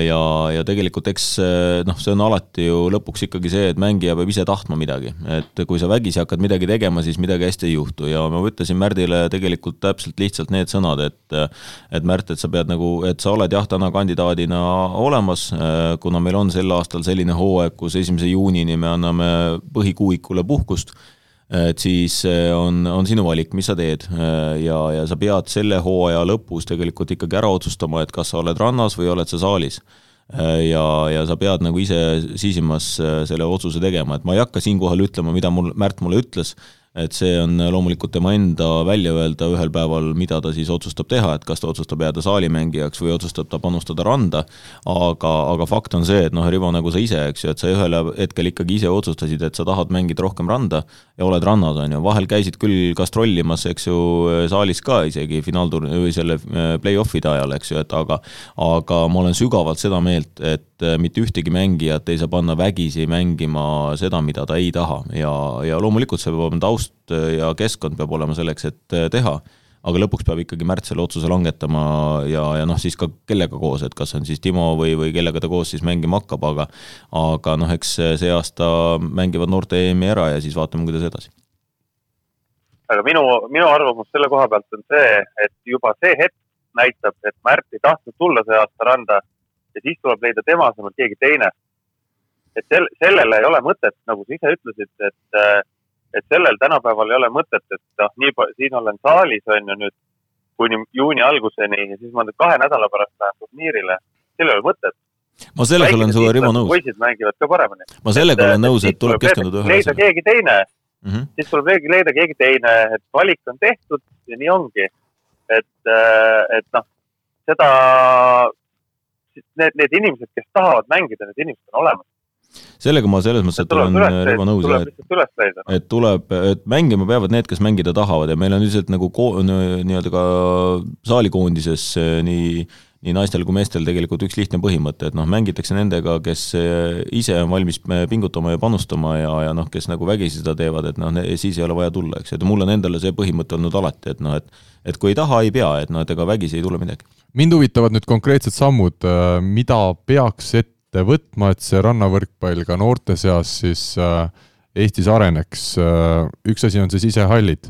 ja, ja tegelikult eks äh, noh, see on alati ju lõpuks ikkagi see, et mängija peab ise tahtma midagi, et kui sa vägisi hakkad midagi tegema, siis midagi hästi ei juhtu. Ja ma ütlesin Märdile tegelikult täpselt lihtsalt need sõnad, et et Märt, et sa pead nagu, et sa oled jah, täna kandidaadina olemas, äh, kuna meil on sel aastal selline hooaeg, kus esimese juunini me anname põhikuuikule puhkust et siis eh, on, on sinu valik, mis sa teed. Eh, ja, ja sa pead selle hooaja lõpus tegelikult ikkagi ära otsustama, et kas sa oled rannas või oled sa saalis. Eh, ja, ja sa pead nagu ise sisimas selle otsuse tegema, et ma ei hakka siinkohal ütlema, mida mul, Märt mulle ütles, et see on loomulikult tema enda välja öelda ühel päeval, mida ta siis otsustab teha, et kas ta otsustab jääda saalimängijaks või otsustab ta panustada randa, aga, aga fakt on see, et noh, Rivo, nagu sa ise, eks ju, et sa ühel hetkel ikkagi ise otsustasid, et sa tahad mängida rohkem randa ja oled rannas, on ju, vahel käisid küll gastrollimas, eks ju, saalis ka isegi finaalturni või selle äh, play-off'ide ajal, eks ju, et aga aga ma olen sügavalt seda meelt, et mitte ühtegi mängijat ei saa panna vägisi mängima seda, mida ta ei taha. Ja, ja loomulikult see peab olema taust ja keskkond peab olema selleks, et teha. Aga lõpuks peab ikkagi Märt selle otsuse langetama ja, ja noh, siis ka kellega koos, et kas on siis Timo või, või kellega ta koos siis mängima hakkab, aga aga noh, eks see aasta mängivad noorte EM-i ära ja siis vaatame, kuidas edasi. aga minu, minu arvamus selle koha pealt on see, et juba see hetk näitab, et Märt ei tahtnud tulla see aasta randa ja siis tuleb leida tema asemel keegi teine. et sel-, sellele ei ole mõtet, nagu sa ise ütlesid, et et sellel tänapäeval ei ole mõtet, et noh, nii palju, siin olen saalis, on ju nüüd kuni juuni alguseni ja siis ma nüüd kahe nädala pärast lähen turniirile, sellel ei ole mõtet. ma sellega olen sinuga, Rivo, nõus. poisid mängivad ka paremini. ma sellega et, olen nõus, et tuleb keskenduda ühele asjale. keegi teine mm, -hmm. siis tuleb leida, leida keegi teine, et valik on tehtud ja nii ongi. et, et noh, seda, need, need inimesed, kes tahavad mängida, need inimesed on olemas. Sellega ma selles mõttes, et olen Rivo nõus et, et tuleb, et mängima peavad need, kes mängida tahavad ja meil on üldiselt nagu nii-öelda ka saalikoondises nii nii naistel kui meestel tegelikult üks lihtne põhimõte, et noh, mängitakse nendega, kes ise on valmis pingutama ja panustama ja, ja noh, kes nagu vägisi seda teevad, et noh, siis ei ole vaja tulla, eks, et mul on endale see põhimõte olnud alati, et noh, et et kui ei taha, ei pea, et noh, et ega vägisi ei tule midagi. mind huvitavad nüüd konkreetsed sammud, mida peaks ette ette võtma, et see rannavõrkpall ka noorte seas siis äh, Eestis areneks, äh, üks asi on see sisehallid,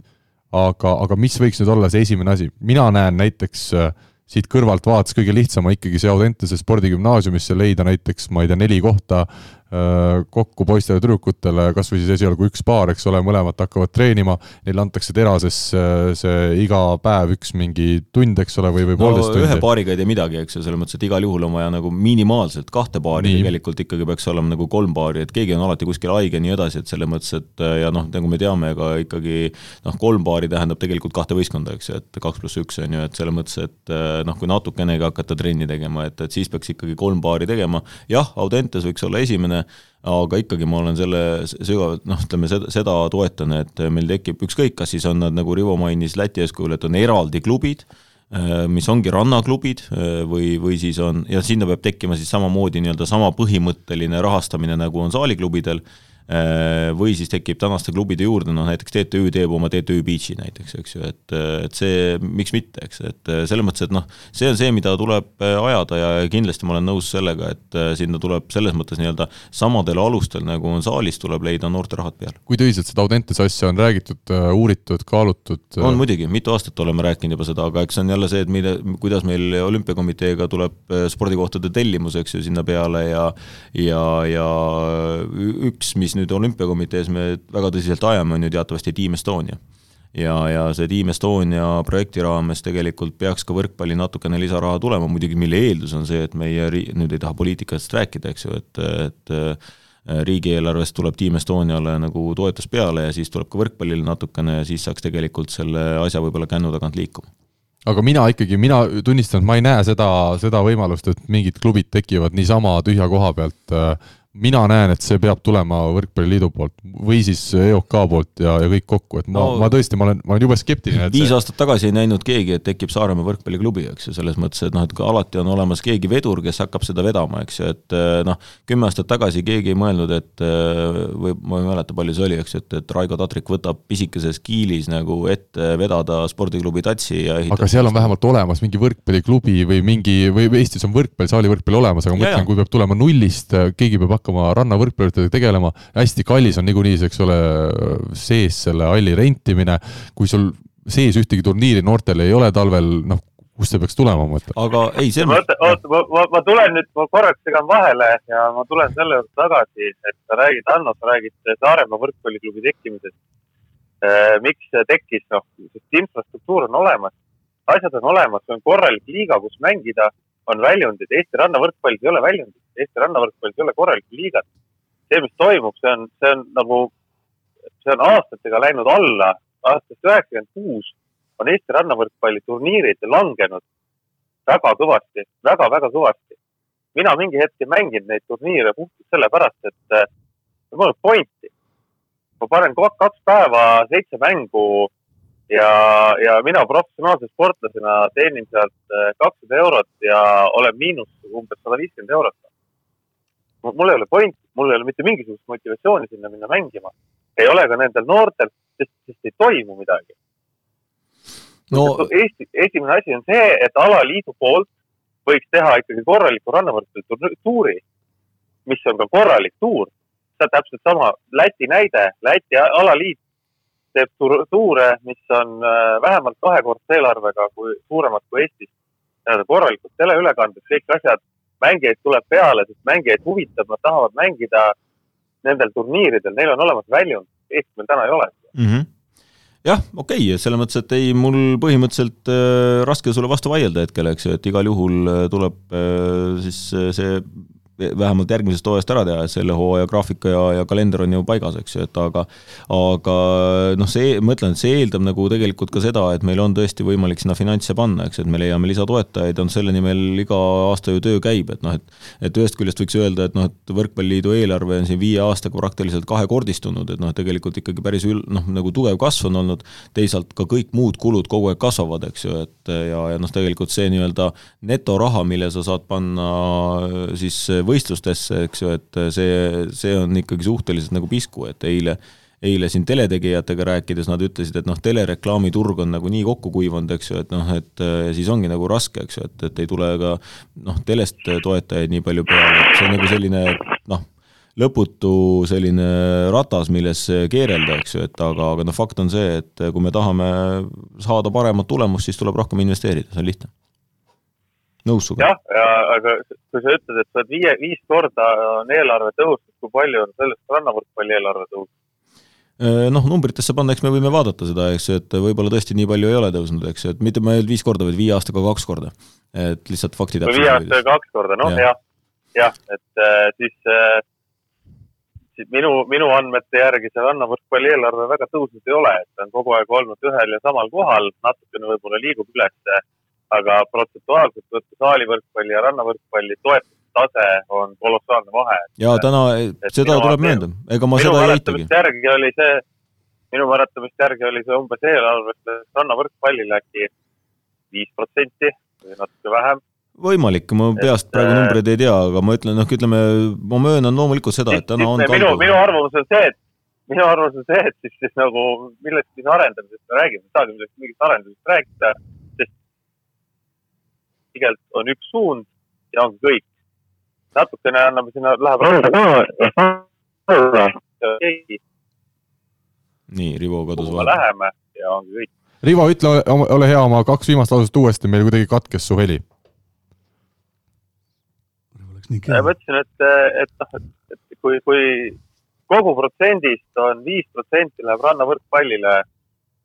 aga, aga mis võiks nüüd olla see esimene asi, mina näen näiteks äh, siit kõrvalt vaates kõige lihtsam on ikkagi see Audentese spordigümnaasiumisse leida näiteks, ma ei tea, neli kohta kokku poistele ja tüdrukutele, kasvõi siis esialgu üks paar, eks ole, mõlemad hakkavad treenima, neile antakse terases äh, see iga päev üks mingi tund, eks ole, või, või no, poolteist tundi. ühe paariga ei tee midagi, eks ju, selles mõttes, et igal juhul on vaja nagu minimaalselt kahte paari, tegelikult ikkagi peaks olema nagu kolm paari, et keegi on alati kuskil haige ja nii edasi, et selles mõttes, et äh, ja noh, nagu me teame, ega ikkagi noh, kolm paari tähendab tegelikult kahte võistkonda, eks ju, et kaks pluss üks on ju, et selles mõttes, et noh, kui natukenegi hakata trenni tegema, et, et siis peaks ikkagi kolm paari tegema, jah, Audentes võiks olla esimene, aga ikkagi ma olen selle sügavalt, noh, ütleme seda, seda toetan, et meil tekib ükskõik, kas siis on nad, nagu Rivo mainis Läti eeskujul, et on eraldi klubid, äh, mis ongi rannaklubid äh, või, või siis on, ja sinna peab tekkima siis samamoodi nii-öelda sama põhimõtteline rahastamine, nagu on saaliklubidel või siis tekib tänaste klubide juurde, noh näiteks TTÜ teeb oma TTÜ Beach'i näiteks, eks ju, et, et see, miks mitte, eks, et selles mõttes, et noh, see on see, mida tuleb äh, ajada ja kindlasti ma olen nõus sellega, et äh, sinna tuleb selles mõttes nii-öelda samadel alustel, nagu on saalis, tuleb leida noorterahad peale. kui tõsiselt seda Audentese asja on räägitud, uuritud, kaalutud? on muidugi, mitu aastat oleme rääkinud juba seda, aga eks see on jälle see, et mille, kuidas meil olümpiakomiteega tuleb spordikohtade tellimus, eks ju, sinna peale ja ja, ja üks, mis nüüd olümpiakomitees me väga tõsiselt ajame, on ju teatavasti Team Estonia. ja, ja see Team Estonia projekti raames tegelikult peaks ka võrkpalli natukene lisaraha tulema, muidugi mille eeldus on see, et meie ri-, nüüd ei taha poliitikast rääkida, eks ju, et, et äh, riigieelarvest tuleb Team Estoniale nagu toetus peale ja siis tuleb ka võrkpallile natukene ja siis saaks tegelikult selle asja võib-olla kännu tagant liikuma aga mina ikkagi, mina tunnistan, et ma ei näe seda, seda võimalust, et mingid klubid tekivad niisama tühja koha pealt äh, mina näen, et see peab tulema Võrkpalliliidu poolt või siis EOK poolt ja, ja kõik kokku, et ma no,, ma tõesti, ma olen, ma olen jube skeptiline. viis see... aastat tagasi ei näinud keegi, et tekib Saaremaa võrkpalliklubi, eks ju, selles mõttes, et noh, et alati on olemas keegi vedur, kes hakkab seda vedama, eks ju, et eh, noh, kümme aastat tagasi keegi ei mõelnud, et eh, või ma ei mäleta, palju see oli, eks ju, et, et Raigo Tatrik võtab pisikeses kiilis nagu ette vedada spordiklubi Tatsi ja ehitab aga seal on vähemalt olemas mingi võrkpalliklubi või mingi, või Eestis on võrkpall, saalivõrkpall olemas, aga ma mõtlen, kui peab tulema nullist, keegi peab hakkama hakkama rannavõrkpallidega tegelema, hästi kallis on niikuinii see, eks ole, sees selle halli rentimine, kui sul sees ühtegi turniiri noortel ei ole talvel, noh, kust see peaks tulema, ma mõtlen. aga ei, see oota, oota, ma, ma, ma tulen nüüd, ma korraks segan vahele ja ma tulen selle juurde tagasi, et sa räägid, Hanno, sa räägid Saaremaa võrkpalliklubi tekkimisest. Äh, miks see tekkis, noh, sest infrastruktuur on olemas, asjad on olemas, on korralik liiga, kus mängida on väljundid, Eesti rannavõrkpallis ei ole väljundid, Eesti rannavõrkpallis ei ole korralikku liigat. see, mis toimub, see on, see on nagu, see on aastatega läinud alla. aastast üheksakümmend kuus on Eesti rannavõrkpalli turniirid langenud väga kõvasti väga,, väga-väga kõvasti. mina mingi hetk ei mänginud neid turniire puhtalt sellepärast, et mul polnud pointi. ma panen kaks päeva seitse mängu ja, ja mina professionaalse sportlasena teenin sealt äh, kakssada eurot ja olen miinus umbes sada viiskümmend eurot. mul ei ole pointi, mul ei ole mitte mingisugust motivatsiooni sinna minna mängima. ei ole ka nendel noortel, sest, sest ei toimu midagi no.. Eesti, esimene asi on see, et alaliidu poolt võiks teha ikkagi korraliku rannavõrkpalli tuuri, mis on ka korralik tuur. see on täpselt sama Läti näide, Läti alaliit teeb tuure, mis on äh, vähemalt kahekordse eelarvega kui, suuremad kui Eestis. korralikud teleülekanded, kõik asjad, mängijaid tuleb peale, sest mängijaid huvitab, nad tahavad mängida nendel turniiridel, neil on olemas väljund, Eestis meil täna ei ole mm. -hmm jah, okei okay,, selles mõttes, et ei, mul põhimõtteliselt äh, raske sulle vastu vaielda hetkel, eks ju, et igal juhul äh, tuleb äh, siis äh, see vähemalt järgmisest hooajast ära teha, selle hooaja graafika ja, ja kalender on ju paigas, eks ju, et aga aga noh, see, ma ütlen, et see eeldab nagu tegelikult ka seda, et meil on tõesti võimalik sinna finantse panna, eks, et me leiame lisatoetajaid, on selle nimel iga aasta ju töö käib, et noh, et et ühest küljest võiks öelda, et noh, et Võrkpalliliidu eelarve on siin viie aastaga praktiliselt kahekordistunud, et noh, tegelikult ikkagi päris ül-, noh, nagu tugev kasv on olnud, teisalt ka kõik muud kulud kogu aeg kasvavad, eks ju, et ja, ja noh, tegelikult see nii-öelda netoraha, mille sa saad panna siis võistlustesse, eks ju, et see, see on ikkagi suhteliselt nagu pisku, et eile eile siin teletegijatega rääkides nad ütlesid, et noh, telereklaamiturg on nagu nii kokku kuivanud, eks ju, et noh, et siis ongi nagu raske, eks ju, et, et ei tule ka noh, telest toetajaid nii palju peale, et see on nagu selline noh, lõputu selline ratas, milles keerelda, eks ju, et aga, aga noh, fakt on see, et kui me tahame saada paremat tulemust, siis tuleb rohkem investeerida, see on lihtne nõus sinuga. jah, ja aga kui sa ütled, et sa oled viie, viis korda on eelarve tõusnud, kui palju on sellest rannavõrkpalli eelarve tõusnud? Äh, noh, numbritesse panna, eks me võime vaadata seda, eks ju, et võib-olla tõesti nii palju ei ole tõusnud, eks ju, et mitte ma ei öelnud viis korda, vaid viie aastaga kaks korda. et lihtsalt fakti täpselt. viie aastaga kaks korda, noh jah, jah, et äh, siis äh, siis minu, minu andmete järgi see rannavõrkpalli eelarve väga tõusnud ei ole, et ta on kogu aeg olnud ühel ja samal kohal, natukene võib-olla liigub ülesse, aga protsentuaalselt võttes saalivõrkpalli ja rannavõrkpalli toetus tase on kolossaalne vahe. ja täna, seda tuleb möönda, ega ma seda ei eitagi. järgi oli see, minu mäletamist järgi oli see umbes eelarvest rannavõrkpallile äkki viis protsenti või natuke vähem võimalik, ma peast praegu äh, numbreid ei tea, aga ma ütlen, noh, ütleme, ma möönan loomulikult seda, et täna on minu, minu arvamus on see, et minu arvamus on see, et siis, siis nagu millestki arendamisest me räägime, ei saagi millestki mingist arendamisest rääkida, tegelikult on üks suund ja ongi kõik natukene anname sinna, läheb randa ka. nii, Rivo kadus vahele. Läheme ja ongi kõik. Rivo, ütle, ole hea, oma kaks viimast lauset uuesti, meil kuidagi katkes su heli. ma ütlesin, et, et noh, et kui, kui kogu protsendist on viis protsenti läheb rannavõrkpallile,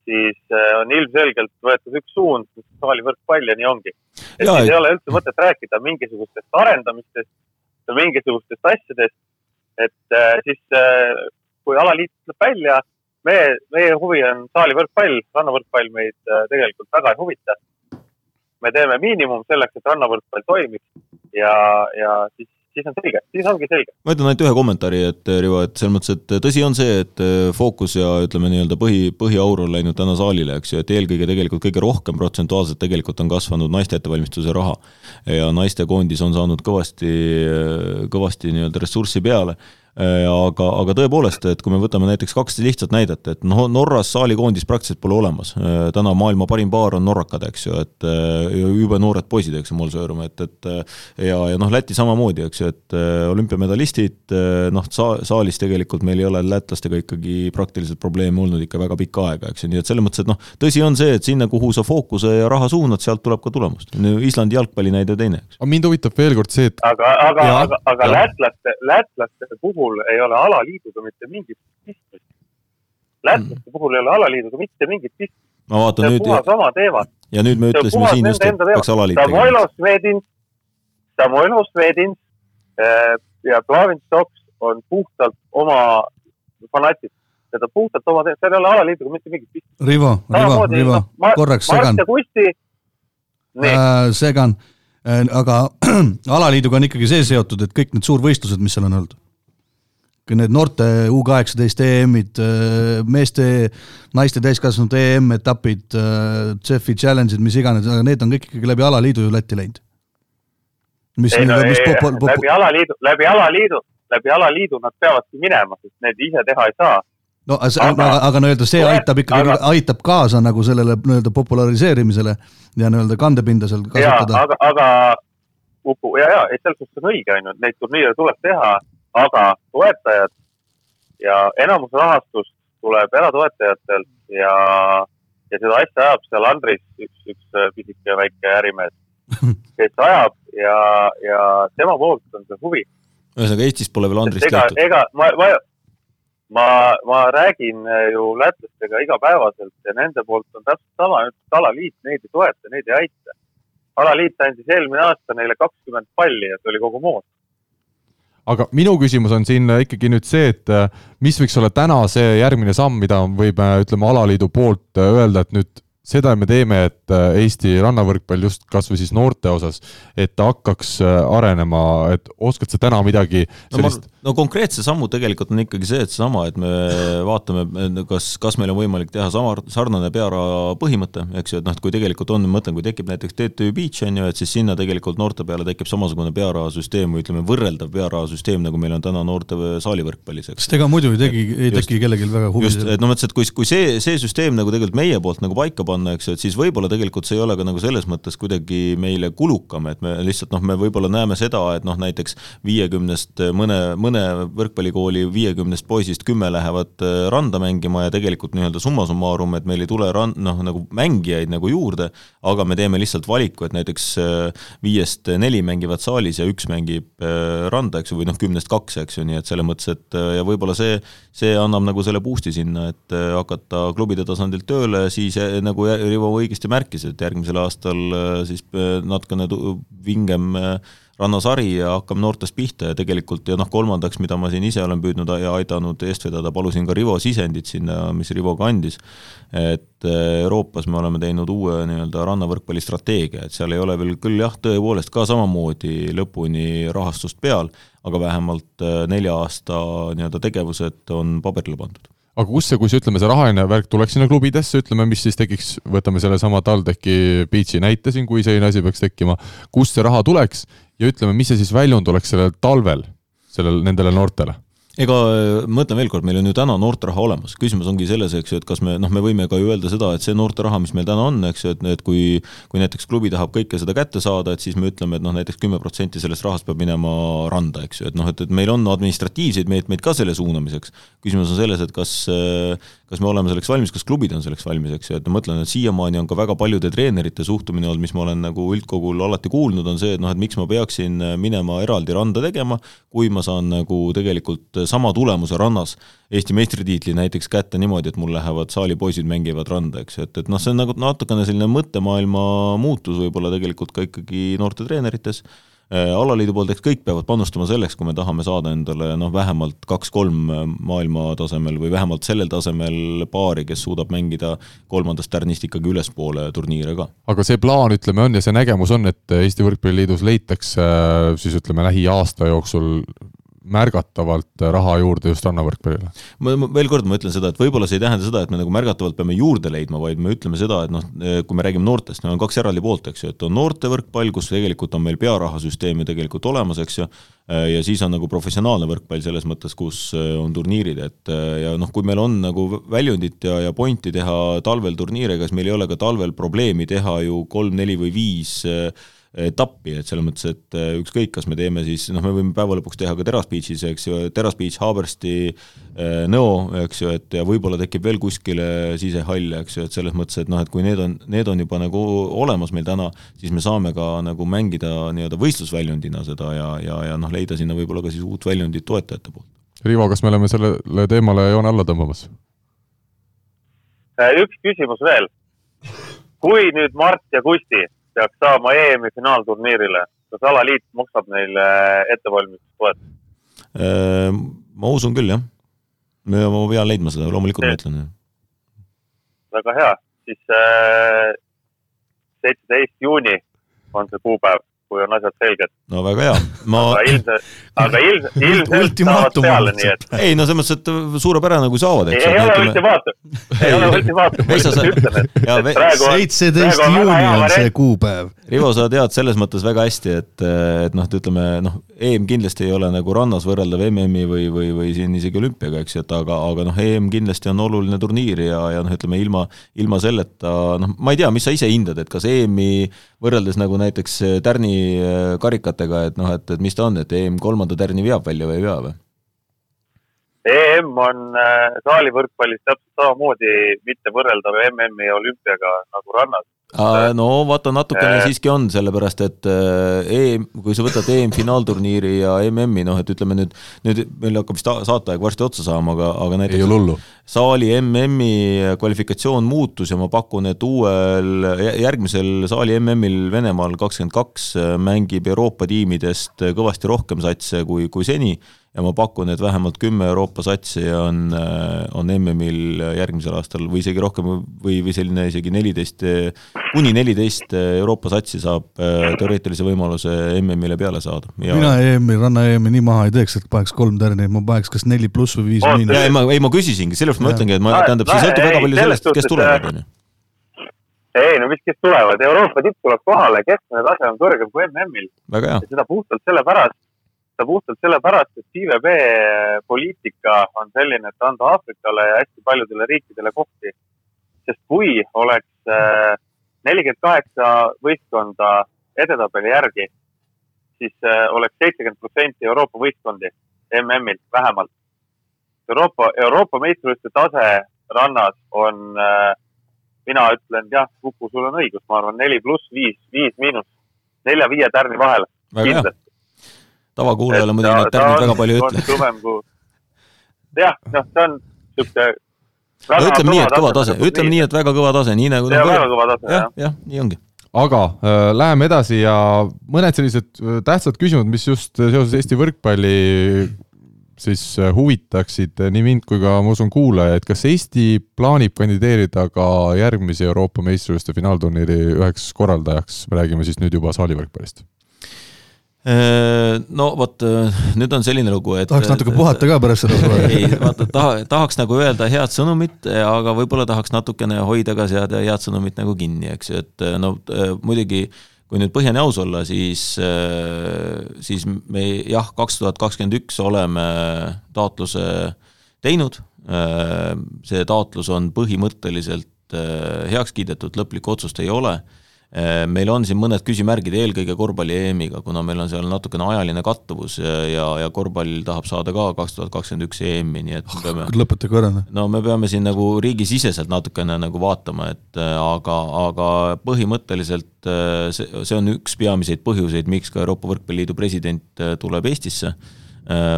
siis eh, on ilmselgelt võetud üks suund, saali võrkpall ja nii ongi. et ja, siis ei ole üldse mõtet rääkida mingisugustest arendamistest mingisugustest asjadest, et äh, siis äh, kui alaliit tuleb välja, meie, meie huvi on saalivõrkpall, rannavõrkpall meid äh, tegelikult väga ei huvita. me teeme miinimum selleks, et rannavõrkpall toimiks ja, ja siis siis on selge, siis ongi selge. ma ütlen ainult ühe kommentaari, et Rivo, et selles mõttes, et tõsi on see, et äh, fookus ja ütleme nii-öelda põhi, põhiaur on läinud täna saalile, eks ju, et eelkõige tegelikult kõige rohkem protsentuaalselt tegelikult on kasvanud naiste ettevalmistuse raha. ja naistekoondis on saanud kõvasti, kõvasti nii-öelda ressurssi peale aga, aga tõepoolest, et kui me võtame näiteks kaks lihtsat näidet, et noh, Norras saalikoondis praktiliselt pole olemas. Äh, täna maailma parim paar on norrakad, eks ju, et äh, jube noored poisid, eks ju, Molsöörum, et, et ja, ja noh, Läti samamoodi, eks ju, et olümpiamedalistid, noh, sa-, saalis tegelikult meil ei ole lätlastega ikkagi praktiliselt probleeme olnud ikka väga pikka aega, eks ju, nii et selles mõttes, et noh, tõsi on see, et sinna, kuhu sa fookuse ja raha suunad, sealt tuleb ka tulemust. Islandi jalgpalli näide teine, eks. aga mind huvitab veel kord see, et aga, aga, aga, aga lätlaste, lätlaste puhul puhul ei ole alaliiduga mitte mingit pistmist. lätlaste mm. puhul ei ole alaliiduga mitte mingit pistmist. ma vaatan nüüd. puhas oma teema. ja nüüd me ütlesime siin just, et peaks alaliit tegema. Samoilo Svedins, Samoilo Svedins äh, ja Plavin Stoks on puhtalt oma fanatid seda puhtalt oma teema, seal ei ole alaliiduga mitte mingit pistmist. Rivo, Rivo, Rivo no,, korraks segan. Äh, segan äh,, aga alaliiduga on ikkagi see seotud, et kõik need suurvõistlused, mis seal on olnud need noorte U kaheksateist EM-id, äh, meeste, naiste täiskasvanute EM-etapid, äh, CEF-i challenge'id, mis iganes, aga need on kõik ikkagi läbi alaliidu ju Lätti läinud. mis, no, mis ei, popo, popo... läbi alaliidu, läbi alaliidu, läbi alaliidu nad peavadki minema, sest need ise teha ei saa. no aga, aga, aga nii-öelda see aitab ikkagi aga..., aitab kaasa nagu sellele nii-öelda populariseerimisele ja nii-öelda kandepinda seal kasutada. aga, aga Uku, ja, ja, et selles suhtes on õige, on ju, et neid turniire tuleb teha aga toetajad ja enamus rahastust tuleb eratoetajatelt ja, ja seda asja ajab seal Andris, üks, üks pisike väike ärimees, kes ajab ja, ja tema poolt on see huvi. ühesõnaga Eestis pole veel Andrist tehtud? ega ma, ma, ma, ma räägin äh, ju lätlastega igapäevaselt ja nende poolt on täpselt sama, alaliit neid ei toeta, neid ei aita. alaliit andis eelmine aasta neile kakskümmend palli ja see oli kogu moos aga minu küsimus on siin ikkagi nüüd see, et äh, mis võiks olla täna see järgmine samm, mida võib, ütleme, alaliidu poolt äh, öelda, et nüüd seda me teeme, et äh, Eesti rannavõrkpall just kasvõi siis noorte osas, et ta hakkaks arenema, et oskad sa täna midagi sellist no, no konkreetse sammu tegelikult on ikkagi see, et seesama, et me vaatame, kas, kas meil on võimalik teha sama, sarnane pearaha põhimõte, eks ju, et noh, et kui tegelikult on, ma mõtlen, kui tekib näiteks TTÜ Beach on ju, et siis sinna tegelikult noorte peale tekib samasugune pearahasüsteem või ütleme, võrreldav pearahasüsteem, nagu meil on täna noorte saalivõrkpallis, eks. sest ega muidu ei tegi, ei teki kellelgi väga huvi. just, et no mõtlesin, et kui, kui see, see süsteem nagu tegelikult meie poolt nagu paika panna, eks ju, et siis võib-olla tegelikult see ei ole ka nagu selles mõttes kuidagi meile kulukam, et me lihtsalt noh, me võib-olla näeme seda, et noh, näiteks viiekümnest mõne, mõne võrkpallikooli viiekümnest poisist kümme lähevad äh, randa mängima ja tegelikult nii-öelda summa summarum, et meil ei tule ran-, noh, nagu mängijaid nagu juurde, aga me teeme lihtsalt valiku, et näiteks äh, viiest neli mängivad saalis ja üks mängib randa, eks ju, või noh, kümnest kaks, eks ju, nii et selles mõttes, et ja võib-olla see, see annab nagu selle boost'i sinna, et hakata klubide tasandilt tööle, siis nagu Rivo õigesti märkis, et järgmisel aastal siis natukene vingem rannasari ja hakkame noortest pihta ja tegelikult ja noh, kolmandaks, mida ma siin ise olen püüdnud ja aidanud eest vedada, palusin ka Rivo sisendit sinna, mis Rivo ka andis, et Euroopas me oleme teinud uue nii-öelda rannavõrkpallistrateegia, et seal ei ole veel küll jah, tõepoolest ka samamoodi lõpuni rahastust peal, aga vähemalt nelja aasta nii-öelda tegevused on paberile pandud aga kus see, kui see, ütleme, see rahaline värk tuleks sinna klubidesse, ütleme, mis siis tekiks, võtame sellesama TalTechi Beachi näite siin, kui selline asi peaks tekkima, kust see raha tuleks ja ütleme, mis see siis väljund oleks sellel talvel, sellel, nendele noortele? Ega ma ütlen veel kord, meil on ju täna noorteraha olemas, küsimus ongi selles, eks ju, et kas me noh, me võime ka ju öelda seda, et see noorteraha, mis meil täna on, eks ju, et, et kui kui näiteks klubi tahab kõike seda kätte saada, et siis me ütleme, et noh, näiteks kümme protsenti sellest rahast peab minema randa, eks ju, et noh, et, et meil on administratiivseid meetmeid ka selle suunamiseks. küsimus on selles, et kas kas me oleme selleks valmis, kas klubid on selleks valmis, eks ju, et ma mõtlen, et siiamaani on ka väga paljude treenerite suhtumine olnud, mis ma olen nagu üldkogul alati kuulnud, on see, et noh, et miks ma peaksin minema eraldi randa tegema, kui ma saan nagu tegelikult sama tulemuse rannas Eesti meistritiitli näiteks kätte niimoodi, et mul lähevad saali poisid mängivad randa, eks ju, et, et noh, see on nagu natukene selline mõttemaailma muutus võib-olla tegelikult ka ikkagi noorte treenerites Äh, alaliidu poolt, eks kõik peavad panustama selleks, kui me tahame saada endale noh, vähemalt kaks-kolm äh, maailma tasemel või vähemalt sellel tasemel paari, kes suudab mängida kolmandast tärnist ikkagi ülespoole turniire ka. aga see plaan, ütleme, on ja see nägemus on, et Eesti Võrkpalliliidus leitakse äh, siis ütleme, lähiaasta jooksul märgatavalt raha juurde just rannavõrkpallile? ma, ma veel kord ma ütlen seda, et võib-olla see ei tähenda seda, et me nagu märgatavalt peame juurde leidma, vaid me ütleme seda, et noh, kui me räägime noortest, meil on kaks eraldi poolt, eks ju, et on noortevõrkpall, kus tegelikult on meil pearahasüsteem ju tegelikult olemas, eks ju, ja siis on nagu professionaalne võrkpall selles mõttes, kus on turniirid, et ja noh, kui meil on nagu väljundit ja, ja pointi teha talvel turniire, siis meil ei ole ka talvel probleemi teha ju kolm, neli või viis äh, etappi, et selles mõttes, et äh, ükskõik, kas me teeme siis, noh, me võime päeva lõpuks teha ka Teras Beachis, eks ju, Teras Beach, Haabersti, äh, Nõo, eks ju, et ja võib-olla tekib veel kuskile sisehall, eks ju, et selles mõttes, et noh, et kui need on, need on juba nagu olemas meil täna, siis me saame ka nagu mängida nii-öelda võistlusväljundina seda ja, ja, ja noh, leida sinna võib-olla ka siis uut väljundit toetajate poolt. Rivo, kas me oleme sellele teemale joone alla tõmbamas? Äh, üks küsimus veel. kui nüüd Mart ja Kusti peaks saama EM-i finaalturniirile, kas alaliit maksab neile ettevalmistustoetust? Äh, ma usun küll, jah. ma pean leidma seda, loomulikult ma ütlen. väga hea, siis äh, seitseteist juuni on see kuupäev kui on asjad selged. no väga hea, ma. aga ilmselt, aga ilmselt, saavad peale, nii et. ei no selles mõttes, et suurepärane, kui saavad, eks. ei ole ultimaatum, ei ole ultimaatum, ma lihtsalt ütlen, et, et praegu on. seitseteist juuni on see kuupäev. Rivo, sa tead selles mõttes väga hästi, et, et noh, et ütleme noh, EM kindlasti ei ole nagu rannas võrreldav MM-i või, või, või siin isegi olümpiaga, eks ju, et aga, aga noh, EM kindlasti on oluline turniir ja, ja noh, ütleme ilma, ilma selleta noh, ma ei tea, mis sa ise hindad, et kas EM-i võrreldes nagu näiteks Tärni Äh, karikatega, et noh, et, et mis ta on, et EM kolmanda tärni veab välja või ei vea või? EM on äh, saalivõrkpallis täpselt samamoodi mitte võrreldav MM-i ja olümpiaga nagu rannas. No vaata, natukene äh. siiski on, sellepärast et EM, kui sa võtad EM-finaalturniiri ja MM-i, noh, et ütleme nüüd, nüüd meil hakkab vist saateaeg varsti otsa saama, aga, aga näiteks saali MM-i kvalifikatsioon muutus ja ma pakun, et uuel, järgmisel saali MM-il Venemaal kakskümmend kaks mängib Euroopa tiimidest kõvasti rohkem satse kui, kui seni ja ma pakun, et vähemalt kümme Euroopa satsi on, äh, on MM-il järgmisel aastal või isegi rohkem või, või selline isegi neliteist, kuni neliteist Euroopa satsi saab äh, teoreetilise võimaluse MM-ile peale saada. Ja.... mina EM-i, ranna EM-i nii maha ei teeks, et paneks kolm tärni, ma paneks kas neli pluss või viis miinus. ei, ma, ei ma küsisingi, sellepärast ma ütlengi, et ma, tähendab, see sõltub väga palju sellest, kes tulevad, on ju ei no mis, kes tulevad, Euroopa tipp tuleb kohale, keskmine tase on kõrgem kui MM-il. seda puhtalt sellepärast, seda puhtalt sellepärast, et CVB poliitika on selline, et anda Aafrikale ja hästi paljudele riikidele kohti. sest kui oleks äh, nelikümmend kaheksa võistkonda edetabeli järgi, siis äh, oleks seitsekümmend protsenti Euroopa võistkondi MM-il vähemalt. Euroopa, Euroopa meistrivõistluste tase rannas on, mina ütlen jah, Kuku, sul on õigus, ma arvan, neli pluss viis, viis miinus, nelja-viie tärni vahel. hea. Tavakuulajale muidugi need tärnid väga palju ei ütle. jah, noh, see on niisugune no ütleme nii, et kõva tase, ütleme nii, et väga kõva tase, nii nagu jah, väga kõva tase, jah. jah, nii ongi. aga äh, läheme edasi ja mõned sellised äh, tähtsad küsimused, mis just seoses Eesti võrkpalli siis äh, huvitaksid nii mind kui ka, ma usun, kuulajaid, kas Eesti plaanib kandideerida ka järgmise Euroopa meistrivõistluste finaalturniiri üheks korraldajaks, me räägime siis nüüd juba saalivõrkpallist Äh, no vot, äh, nüüd on selline lugu, et tahaks natuke puhata ka pärast seda ei, vaata, taha, tahaks nagu öelda head sõnumit, aga võib-olla tahaks natukene hoida ka seda head sõnumit nagu kinni, eks ju, et äh, no muidugi kui nüüd põhjani aus olla, siis, siis me jah, kaks tuhat kakskümmend üks oleme taotluse teinud, see taotlus on põhimõtteliselt heaks kiidetud, lõplikku otsust ei ole. Äh, meil on siin mõned küsimärgid eelkõige korvpalli EM-iga, kuna meil on seal natukene ajaline kattuvus ja, ja korvpall tahab saada ka kaks tuhat kakskümmend üks EM-i, nii et me peame lõpetage ära, noh. no me peame siin nagu riigisiseselt natukene nagu vaatama, et äh, aga, aga põhimõtteliselt äh, see, see on üks peamiseid põhjuseid, miks ka Euroopa Võrkpalliliidu president tuleb Eestisse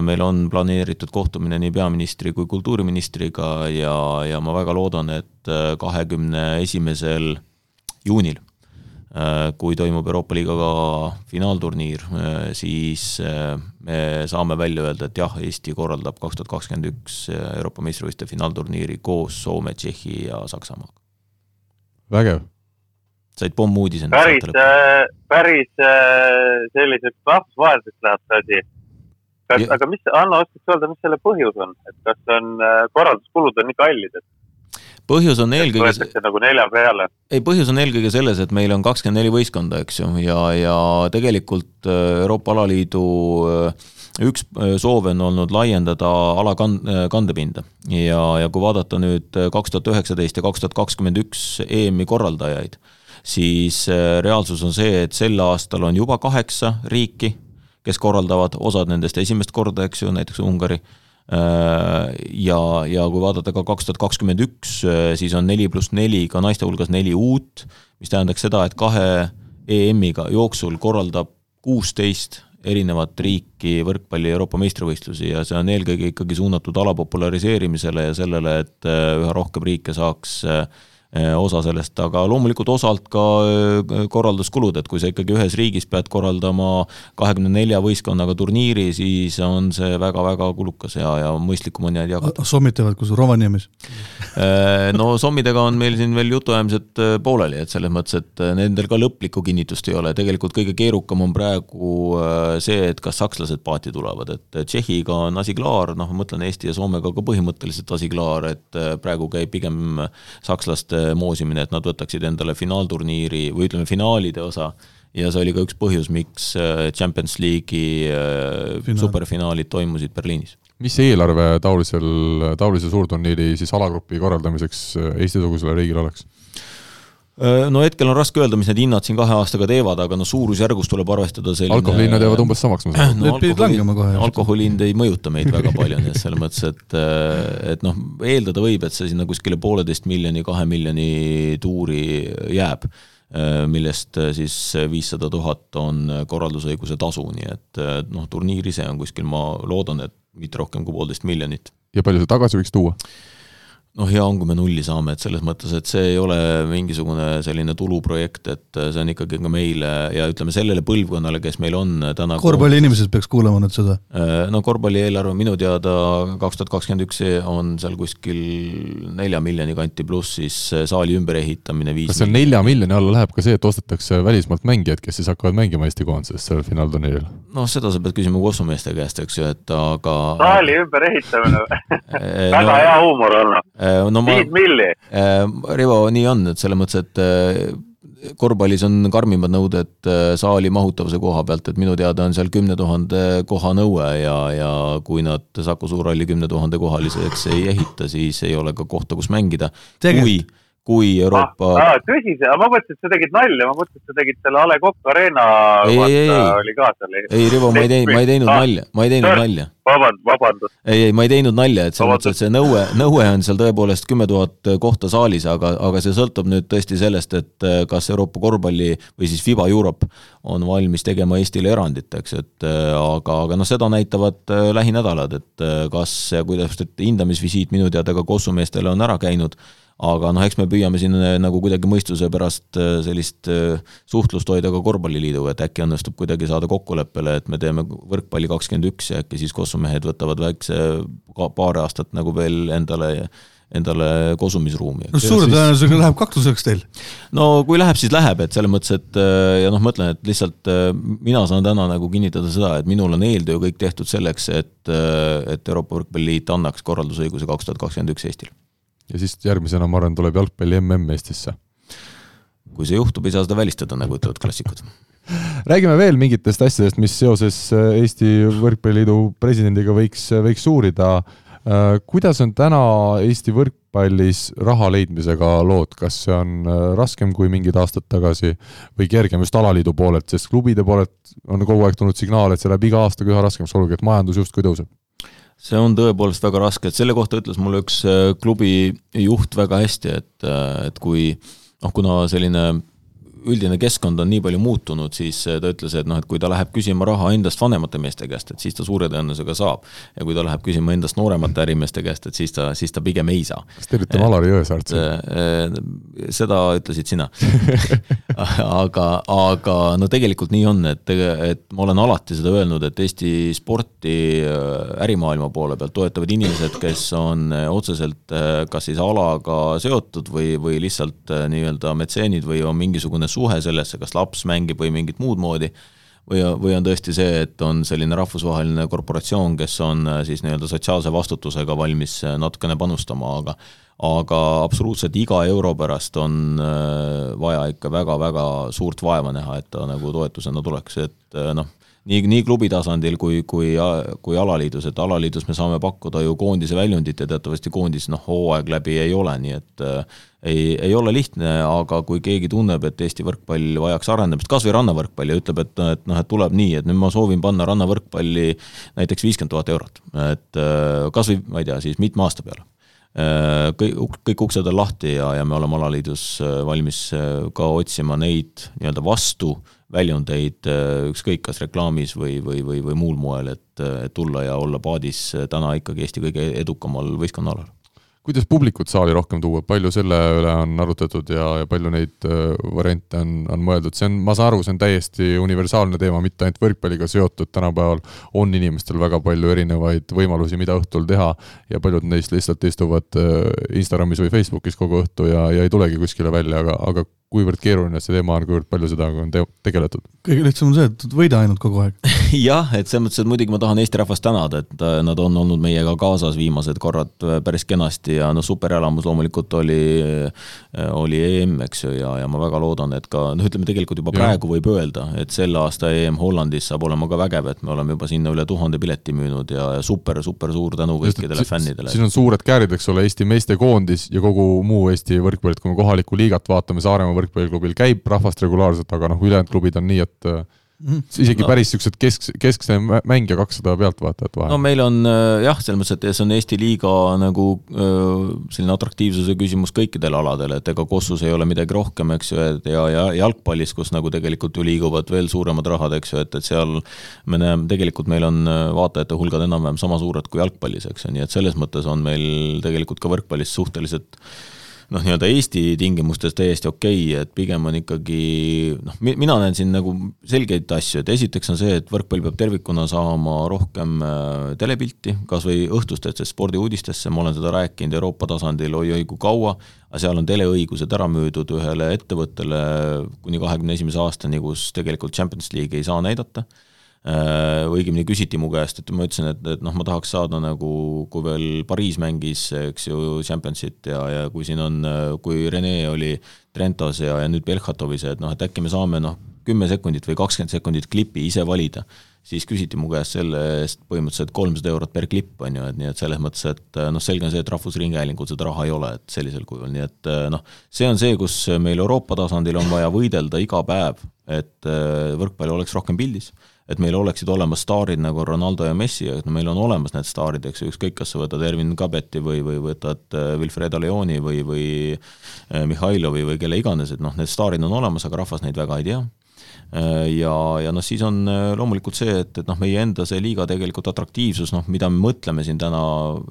meil on planeeritud kohtumine nii peaministri kui kultuuriministriga ja, ja ma väga loodan, et kahekümne esimesel juunil Äh, kui toimub Euroopa liigaga finaalturniir, äh, siis äh, me saame välja öelda, et jah, Eesti korraldab kaks tuhat kakskümmend üks Euroopa meistrivõistluste finaalturniiri koos Soome, Tšehhi ja Saksamaaga. vägev. said pommuudise. päris, päris selliseks rahvusvaheliseks läheb see asi. kas, aga mis, Anno, oskad sa öelda, mis selle põhjus on, et kas on korralduskulud on nii kallid, et põhjus on eelkõige. võetakse nagu nelja peale. ei, põhjus on eelkõige selles, et meil on kakskümmend neli võistkonda, eks ju, ja, ja tegelikult äh, Euroopa Alaliidu äh, üks äh, soov on olnud laiendada ala kand-, kandepinda ja, ja kui vaadata nüüd kaks tuhat üheksateist ja kaks tuhat kakskümmend üks EM-i korraldajaid, siis reaalsus on see, et sel aastal on juba kaheksa riiki, kes korraldavad, osad nendest esimest korda, eks ju, näiteks Ungari ja, ja kui vaadata ka kaks tuhat kakskümmend üks, äh, siis on neli pluss neli ka naiste hulgas neli uut, mis tähendaks seda, et kahe EM-iga jooksul korraldab kuusteist erinevat riiki võrkpalli Euroopa meistrivõistlusi ja see on eelkõige ikkagi suunatud ala populariseerimisele ja sellele, et äh, üha rohkem riike saaks äh, osa sellest, aga loomulikult osalt ka eh, korralduskulud, et kui sa ikkagi ühes riigis pead korraldama kahekümne nelja võistkonnaga turniiri, siis on see väga-väga kulukas ja, ja mõistlikum on jääd jagada. sommid teevad kus Rovaniemis? Eh, no sommidega on meil siin veel jutuajamised pooleli, et selles mõttes, et nendel ka lõplikku kinnitust ei ole, tegelikult kõige keerukam on praegu see, et kas sakslased paati tulevad, et Tšehhiga on asi klaar, noh, ma mõtlen Eesti ja Soomega ka põhimõtteliselt asi klaar, et praegu käib pigem sakslaste moosimine, et nad võtaksid endale finaalturniiri või ütleme, finaalide osa ja see oli ka üks põhjus, miks äh, Champions League'i äh, Finaal. superfinaalid toimusid Berliinis. mis eelarve taolisel, taolise suurturniiri siis alagrupi korraldamiseks äh, Eesti-sugusele riigile oleks? Äh, no hetkel on raske öelda, mis need hinnad siin kahe aastaga teevad, aga no suurusjärgus tuleb arvestada selline alkoholihinnad jäävad umbes samaks, ma saan no,. Need pidid langema kohe. alkoholi hind ei mõjuta meid väga palju, nii et selles mõttes, et äh, et noh, eeldada võib, et see sinna kuskile pooleteist miljoni, kahe miljoni tuuri jääb, äh, millest siis viissada tuhat on korraldusõiguse tasu, nii et noh, turniir ise on kuskil, ma loodan, et mitte rohkem kui poolteist miljonit. ja palju see tagasi võiks tuua? Noh, hea on, kui me nulli saame, et selles mõttes, et see ei ole mingisugune selline tuluprojekt, et see on ikkagi ka meile ja ütleme sellele põlvkonnale, kes meil on täna korvpalliinimesed peaks kuulama nüüd seda? Äh, no korvpalli eelarve minu teada kaks tuhat kakskümmend üks on seal kuskil nelja miljoni kanti, pluss siis saali ümberehitamine viis kas seal nelja miljoni alla läheb ka see, et ostetakse välismaalt mängijaid, kes siis hakkavad mängima Eesti koondises sellel finaalturniiril? noh, seda sa pead küsima Kossu meeste käest, eks ju, et aga saali ümberehitamine väga no, hea huumor olnud Äh, no viis milli. Äh, Rivo, nii on, et selles mõttes, et äh, korvpallis on karmimad nõuded saali mahutavuse koha pealt, et minu teada on seal kümne tuhande koha nõue ja, ja kui nad Saku Suurhalli kümne tuhande kohaliseks ei ehita, siis ei ole ka kohta, kus mängida. kui, kui Euroopa ah,. tõsi see, ma mõtlesin, et sa tegid nalja, ma mõtlesin, et sa tegid selle A Le Coq Arena. ei, ei, ei, ei, Rivo, ma ei teinud, ma ei teinud ah, nalja, ma ei teinud nalja. vabandust, vabandust. ei, ei, ma ei teinud nalja, et selles mõttes, et see nõue, nõue on seal tõepoolest kümme tuhat kohta saalis, aga, aga see sõltub nüüd tõesti sellest, et äh, kas Euroopa korvpalli või siis FIBA Europe on valmis tegema Eestile erandit, eks, et äh, aga, aga noh, seda näitavad äh, lähinädalad, et kas ja kuidas, et hindamisvisiit minu teada ka Kossu meestele on ära käinud aga noh, eks me püüame siin äh, nagu kuidagi mõistuse pärast äh, sellist äh, suhtlust hoida ka Korvpalliliiduga, et äkki õnnestub kuidagi saada kokkuleppele, et me teeme võrkpalli kakskümmend üks ja äkki siis Kossu mehed võtavad väikse paar aastat nagu veel endale endale kosumisruumi. no suure tõenäosusega läheb kakluseks teil. no kui läheb, siis läheb, et selles mõttes, et ja noh, mõtlen, et lihtsalt mina saan täna nagu kinnitada seda, et minul on eeltöö kõik tehtud selleks, et, et Euroopa Võrkpalliliit annaks korraldusõiguse kaks tuhat kakskümmend üks Eestile ja siis järgmisena, ma arvan, tuleb jalgpalli mm Eestisse. kui see juhtub, ei saa seda välistada, nagu ütlevad klassikud. räägime veel mingitest asjadest, mis seoses äh, Eesti Võrkpalliliidu presidendiga võiks, äh, võiks uurida. Äh, kuidas on täna Eesti võrkpallis raha leidmisega lood, kas see on raskem kui mingid aastad tagasi või kergem just alaliidu poolelt, sest klubide poolelt on kogu aeg tulnud signaal, et see läheb iga aastaga üha raskemaks, olgugi et majandus justkui tõuseb see on tõepoolest väga raske, et selle kohta ütles mulle üks äh, klubi juht väga hästi, et, äh, et kui noh, kuna selline üldine keskkond on nii palju muutunud, siis eh, ta ütles, et noh, et kui ta läheb küsima raha endast vanemate meeste käest, et siis ta suure tõenäosusega saab. ja kui ta läheb küsima endast nooremate ärimeeste käest, et siis ta, siis ta pigem ei saa. kas te olite Alari Jõesaart siin? Eh, seda ütlesid sina aga, aga no tegelikult nii on, et, et ma olen alati seda öelnud, et Eesti sporti eh, ärimaailma poole pealt toetavad inimesed, kes on otseselt kas siis alaga seotud või, või lihtsalt nii-öelda metseenid või on mingisugune suhe sellesse, kas laps mängib või mingit muud moodi, või, või on tõesti see, et on selline rahvusvaheline korporatsioon, kes on äh, siis nii-öelda sotsiaalse vastutusega valmis äh, natukene panustama, aga aga absoluutselt iga euro pärast on äh, vaja ikka väga-väga suurt vaeva näha, et ta nagu toetusena tuleks, et noh, nii, nii klubi tasandil kui, kui, kui alaliidus, et alaliidus me saame pakkuda ju koondise väljundit ja teatavasti koondis noh, hooaeg läbi ei ole, nii et äh, ei, ei ole lihtne, aga kui keegi tunneb, et Eesti võrkpall vajaks arendamist, kas või rannavõrkpall ja ütleb, et, et noh, et tuleb nii, et nüüd ma soovin panna rannavõrkpalli näiteks viiskümmend tuhat eurot, et äh, kas või ma ei tea, siis mitme aasta peale. Äh, kõik, kõik uksed on lahti ja, ja me oleme alaliidus äh, valmis ka otsima neid nii-öelda vastu väljundeid ükskõik kas reklaamis või, või, või, või muul moel, et tulla ja olla paadis täna ikkagi Eesti kõige edukamal võistkonnaalal kuidas publikut saali rohkem tuua, palju selle üle on arutatud ja, ja palju neid äh, variante on, on mõeldud, see on, ma saan aru, see on täiesti universaalne teema, mitte ainult võrkpalliga seotud, tänapäeval on inimestel väga palju erinevaid võimalusi, mida õhtul teha ja paljud neist lihtsalt istuvad äh, Instagramis või Facebookis kogu õhtu ja, ja ei tulegi kuskile välja, aga, aga kuivõrd keeruline see teema on, kuivõrd palju seda on te tegeletud? kõige lihtsam on see, et võida ainult kogu aeg jah, et selles mõttes, et muidugi ma tahan Eesti rahvast tänada, et äh, nad on olnud meiega kaasas viimased korrad äh, päris kenasti ja noh, superelamus loomulikult oli, äh, oli EM, eks ju, ja, ja ma väga loodan, et ka noh, ütleme tegelikult juba praegu ja. võib öelda, et selle aasta EM Hollandis saab olema ka vägev, et me oleme juba sinna üle tuhande pileti müünud ja, ja super, super suur tänu kõikidele fännidele. siin on suured käärid, eks ole, Eesti meestekoondis ja kogu muu Eesti võrkpall, et kui me kohalikku liigat vaatame, Saaremaa võrkpalliklubil käib rahvast regulaarselt, aga noh, ülejäänud klubid on nii, et mm. isegi no. päris niisugused kesk, keskse mängija kakssada pealtvaatajat vahel. no meil on äh, jah, selles mõttes, et see on Eesti liiga nagu äh, selline atraktiivsuse küsimus kõikidel aladel, et ega Kossus ei ole midagi rohkem, eks ju, et ja, ja jalgpallis, kus nagu tegelikult ju liiguvad veel suuremad rahad, eks ju, et, et seal me näeme, tegelikult meil on äh, vaatajate hulgad enam-vähem sama suured kui jalgpallis, eks ju, nii et selles mõttes on meil tegelikult ka võrkpallis suhteliselt noh, nii-öelda Eesti tingimustes täiesti okei okay,, et pigem on ikkagi noh, mina näen siin nagu selgeid asju, et esiteks on see, et võrkpall peab tervikuna saama rohkem äh, telepilti, kas või õhtustesse spordiuudistesse, ma olen seda rääkinud Euroopa tasandil oi-oi kui kaua, aga seal on teleõigused ära müüdud ühele ettevõttele kuni kahekümne esimese aastani, kus tegelikult Champions League'i ei saa näidata õigemini küsiti mu käest, et ma ütlesin, et, et noh, ma tahaks saada nagu, kui veel Pariis mängis, eks ju, Championship ja, ja kui siin on, kui Rene oli Trentos ja, ja nüüd Belhatovis, et noh, et äkki me saame noh, kümme sekundit või kakskümmend sekundit klipi ise valida, siis küsiti mu käest selle eest põhimõtteliselt kolmsada eurot per klipp, on ju, et nii et selles mõttes, et noh, selge on see, et Rahvusringhäälingul seda raha ei ole, et sellisel kujul, nii et noh, see on see, kus meil Euroopa tasandil on vaja võidelda iga päev, et võrkpall oleks rohkem pildis et meil oleksid olemas staarid nagu Ronaldo ja Messi, et no meil on olemas need staarid, eks ju, ükskõik, kas sa võtad Ervin Kabeti või, või võtad Wilfredo Leoni või, või Mihhailovi või kelle iganes, et noh, need staarid on olemas, aga rahvas neid väga ei tea. Äh, ja, ja noh, siis on äh, loomulikult see, et, et noh, meie enda see liiga tegelikult atraktiivsus, noh, mida me mõtleme siin täna,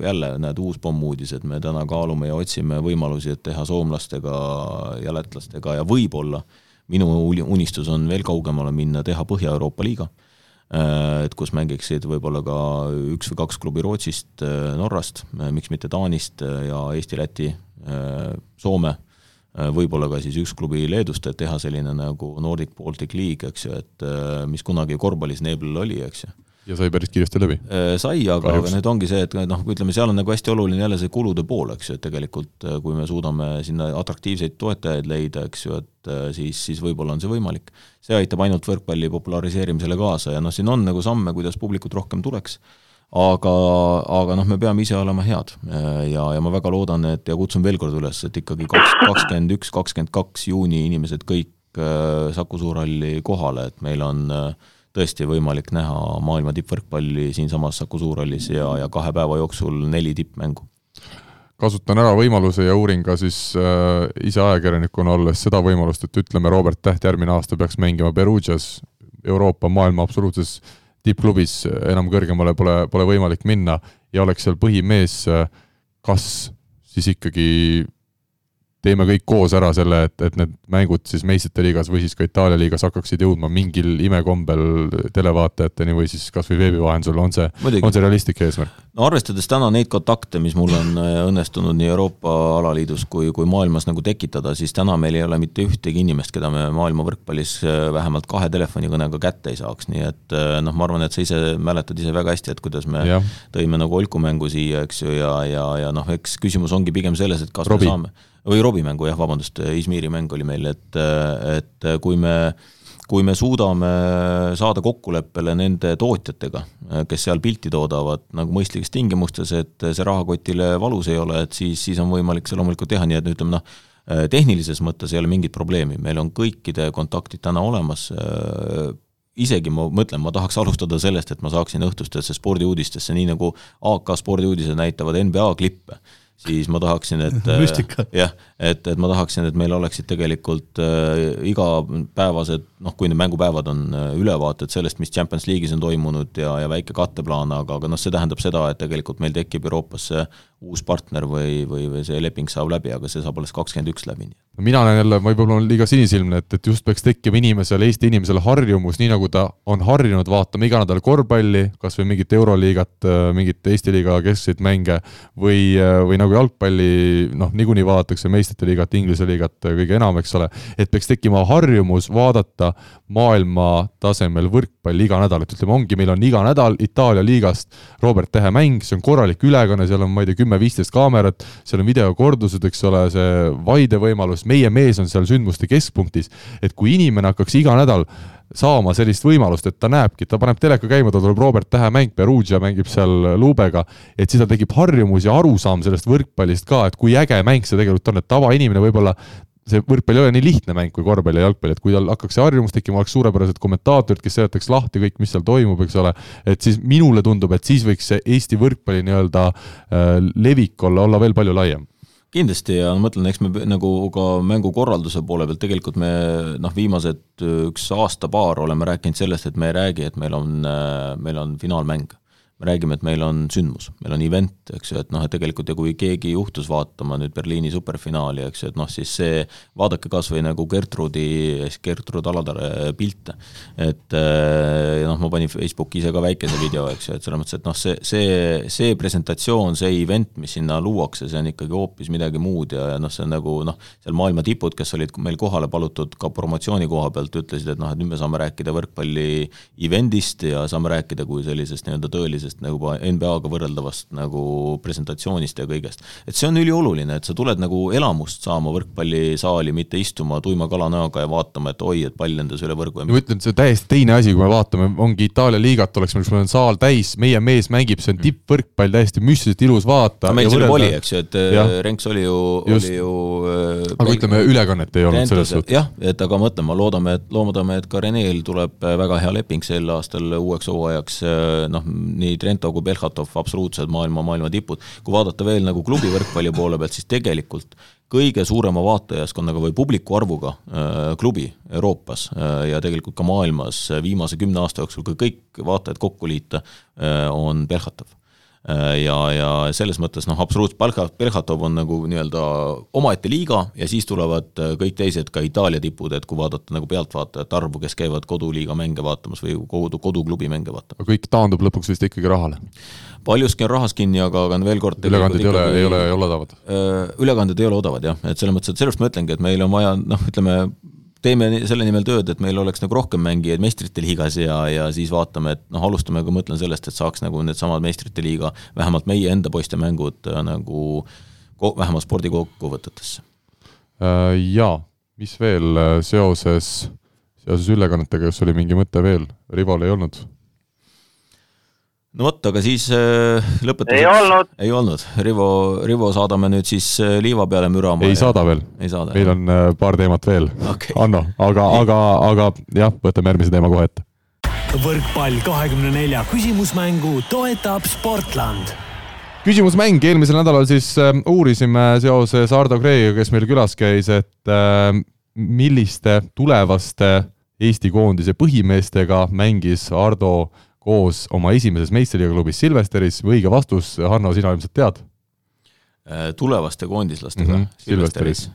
jälle näed, uus pommuudis, et me täna kaalume ja otsime võimalusi, et teha soomlastega ja lätlastega ja võib-olla minu unistus on veel kaugemale minna, teha Põhja-Euroopa liiga, äh, et kus mängiksid võib-olla ka üks või kaks klubi Rootsist, Norrast, miks mitte Taanist ja Eesti, Läti, Soome Äh, võib-olla ka siis üks klubi Leedust, et teha selline nagu Nordic Baltic League, eks ju, et äh, mis kunagi korvpallis Neeblil oli, eks ju. ja sai päris kiiresti läbi? Äh, sai, aga, aga nüüd ongi see, et noh, ütleme, seal on nagu hästi oluline jälle see kulude pool, eks ju, et tegelikult kui me suudame sinna atraktiivseid toetajaid leida, eks ju, et siis, siis võib-olla on see võimalik. see aitab ainult võrkpalli populariseerimisele kaasa ja noh, siin on nagu samme, kuidas publikut rohkem tuleks aga, aga noh, me peame ise olema head. Ja, ja ma väga loodan, et ja kutsun veel kord üles, et ikkagi kaks, kakskümmend üks, kakskümmend kaks juuni inimesed kõik äh, Saku Suurhalli kohale, et meil on äh, tõesti võimalik näha maailma tippvõrkpalli siinsamas Saku Suurhallis ja, ja kahe päeva jooksul neli tippmängu. Kasutan ära võimaluse ja uurin ka siis äh, ise ajakirjanikuna olles seda võimalust, et ütleme, Robert Täht järgmine aasta peaks mängima Perugias, Euroopa, maailma absoluutses tippklubis enam kõrgemale pole, pole võimalik minna ja oleks seal põhimees, kas siis ikkagi teeme kõik koos ära selle, et, et need mängud siis meistrite liigas või siis ka Itaalia liigas hakkaksid jõudma mingil imekombel televaatajateni või siis kas või veebi vahendusel, on see, on see realistlik eesmärk? No arvestades täna neid kontakte, mis mul on äh, õnnestunud nii Euroopa alaliidus kui, kui maailmas nagu tekitada, siis täna meil ei ole mitte ühtegi inimest, keda me maailma võrkpallis äh, vähemalt kahe telefonikõnega kätte ei saaks, nii et äh, noh, ma arvan, et sa ise mäletad ise väga hästi, et kuidas me ja. tõime nagu olkumängu siia, eks ju, ja, ja, ja noh, eks küsimus ongi pigem selles, et kas Robi. me saame või Robbie mängu jah, vabandust, Izmiri mäng oli meil, et, et kui me kui me suudame saada kokkuleppele nende tootjatega, kes seal pilti toodavad nagu mõistlikes tingimustes, et see rahakotile valus ei ole, et siis, siis on võimalik see loomulikult teha, nii et ütleme noh, tehnilises mõttes ei ole mingit probleemi, meil on kõikide kontaktid täna olemas, isegi ma mõtlen, ma tahaks alustada sellest, et ma saaksin õhtustesse spordiuudistesse, nii nagu AK spordiuudised näitavad NBA klippe. Siis ma tahaksin, et müstika. jah, et, et ma tahaksin, et meil oleksid tegelikult äh, igapäevased, noh, kui need mängupäevad on äh, ülevaated sellest, mis Champions League'is on toimunud ja, ja väike katteplaan, aga, aga noh, see tähendab seda, et tegelikult meil tekib Euroopasse uus partner või, või, või see leping saab läbi, aga see saab alles kakskümmend üks läbi. mina olen jälle, võib-olla olen liiga sinisilmne, et, et just peaks tekkima inimesel, Eesti inimesel harjumus, nii nagu ta on harjunud vaatama iga nädal korvpalli, kas või mingit Euroliigat, mingit Eesti liiga keskseid mänge või, või nagu jalgpalli, noh, niikuinii vaadatakse meistrite liigat, Inglise liigat kõige enam, eks ole, et peaks tekkima harjumus vaadata maailma tasemel võrkpalli iga nädal, et ütleme, ongi, meil on iga nädal Itaalia liigast Robert Tähe mäng, see on korralik ülekanne, seal on, ma ei tea, kümme-viisteist kaamerat, seal on videokordused, eks ole, see vaidevõimalus, meie mees on seal sündmuste keskpunktis, et kui inimene hakkaks iga nädal saama sellist võimalust, et ta näebki, ta paneb teleka käima, tal tuleb Robert Tähe mäng, Perugia mängib seal luubega, et siis tal tekib harjumus ja arusaam sellest võrkpallist ka, et kui äge mäng see tegelikult on, et tavainimene võib-olla see võrkpall ei ole nii lihtne mäng kui korvpall ja jalgpall, et kui tal hakkaks see harjumus tekkima, oleks suurepärased kommentaatorid, kes seletaks lahti kõik, mis seal toimub, eks ole, et siis minule tundub, et siis võiks see Eesti võrkpalli nii-öelda äh, levik olla, olla veel palju laiem. Kindlasti ja ma mõtlen, eks me nagu ka mängukorralduse poole pealt tegelikult me noh, viimased üks aasta-paar oleme rääkinud sellest, et me ei räägi, et meil on, äh, meil on finaalmäng me räägime, et meil on sündmus, meil on event, eks ju, et noh, et tegelikult ja kui keegi juhtus vaatama nüüd Berliini superfinaali, eks ju, et noh, siis see, vaadake kas või nagu Gertrudi, Gertrud Alatare pilte. et eh, noh, ma panin Facebooki ise ka väikese video, eks ju, et selles mõttes, et noh, see, see, see presentatsioon, see event, mis sinna luuakse, see on ikkagi hoopis midagi muud ja, ja noh, see on nagu noh, seal maailma tipud, kes olid meil kohale palutud ka promotsiooni koha pealt, ütlesid, et noh, et nüüd me saame rääkida võrkpalli event'ist ja saame rääkida kui sellisest nii-öelda tõelisest sellisest nagu NBA-ga võrreldavast nagu presentatsioonist ja kõigest. et see on ülioluline, et sa tuled nagu elamust saama võrkpallisaali, mitte istuma tuima kalanäoga ja vaatama, et oi, et pall lendas üle võrgu. ma ütlen, see on täiesti teine asi, kui me vaatame, ongi Itaalia liigat oleks meil, meil on saal täis, meie mees mängib, see on tippvõrkpall, täiesti müstiliselt ilus vaata. meil see juba oli, eks ju, et ja. Renks oli ju, oli ju aga mäng... ütleme, ülekannet ei olnud selles suhtes. jah, et aga mõtleme, loodame, et loodame, et ka Reneel tuleb väga hea leping sel aastal uueks hooajaks, noh, nii Trento kui Belhatov, absoluutsed maailma, maailma tipud. kui vaadata veel nagu klubi võrkpalli poole pealt, siis tegelikult kõige suurema vaatajaskonnaga või publiku arvuga äh, klubi Euroopas äh, ja tegelikult ka maailmas viimase kümne aasta jooksul, kui kõik vaatajad kokku liita äh,, on Belhatov ja, ja selles mõttes noh, absoluutselt Palka, Belhatov on nagu nii-öelda omaette liiga ja siis tulevad äh, kõik teised ka Itaalia tipud, et kui vaadata nagu pealtvaatajate arvu, kes käivad koduliiga mänge vaatamas või kodu, koduklubi mänge vaatamas. kõik taandub lõpuks vist ikkagi rahale? paljuski on rahas kinni, aga, aga veel kord ülekanded ei ole, ei ole, ei ole odavad? Äh, ülekanded ei ole odavad jah, et selles mõttes, et sellepärast ma ütlengi, et meil on vaja noh, ütleme teeme selle nimel tööd, et meil oleks nagu rohkem mängijaid meistrite liigas ja, ja siis vaatame, et noh, alustame, kui ma mõtlen sellest, et saaks nagu needsamad meistrite liiga, vähemalt meie enda poiste mängud äh, nagu vähemalt spordikokkuvõtetesse. Äh, jaa, mis veel äh, seoses, seoses ülekannetega, kas oli mingi mõte veel, Rival ei olnud? No vot, aga siis äh, lõpetuseks ei olnud, ei olnud., Rivo, Rivo saadame nüüd siis äh, liiva peale mürama. ei ja... saada veel. meil on äh, paar teemat veel okay., Anno, aga, aga, aga jah, võtame järgmise teema kohe ette. võrkpall kahekümne nelja küsimusmängu toetab Sportland küsimusmäng, eelmisel nädalal siis uurisime seoses Ardo Kreegiga, kes meil külas käis, et milliste tulevaste Eesti koondise põhimeestega mängis Ardo koos oma esimeses meistriliiga klubis Silvesteris õige vastus, Hanno, sina ilmselt tead? Äh, tulevaste koondislastega mm -hmm, Silvesteris.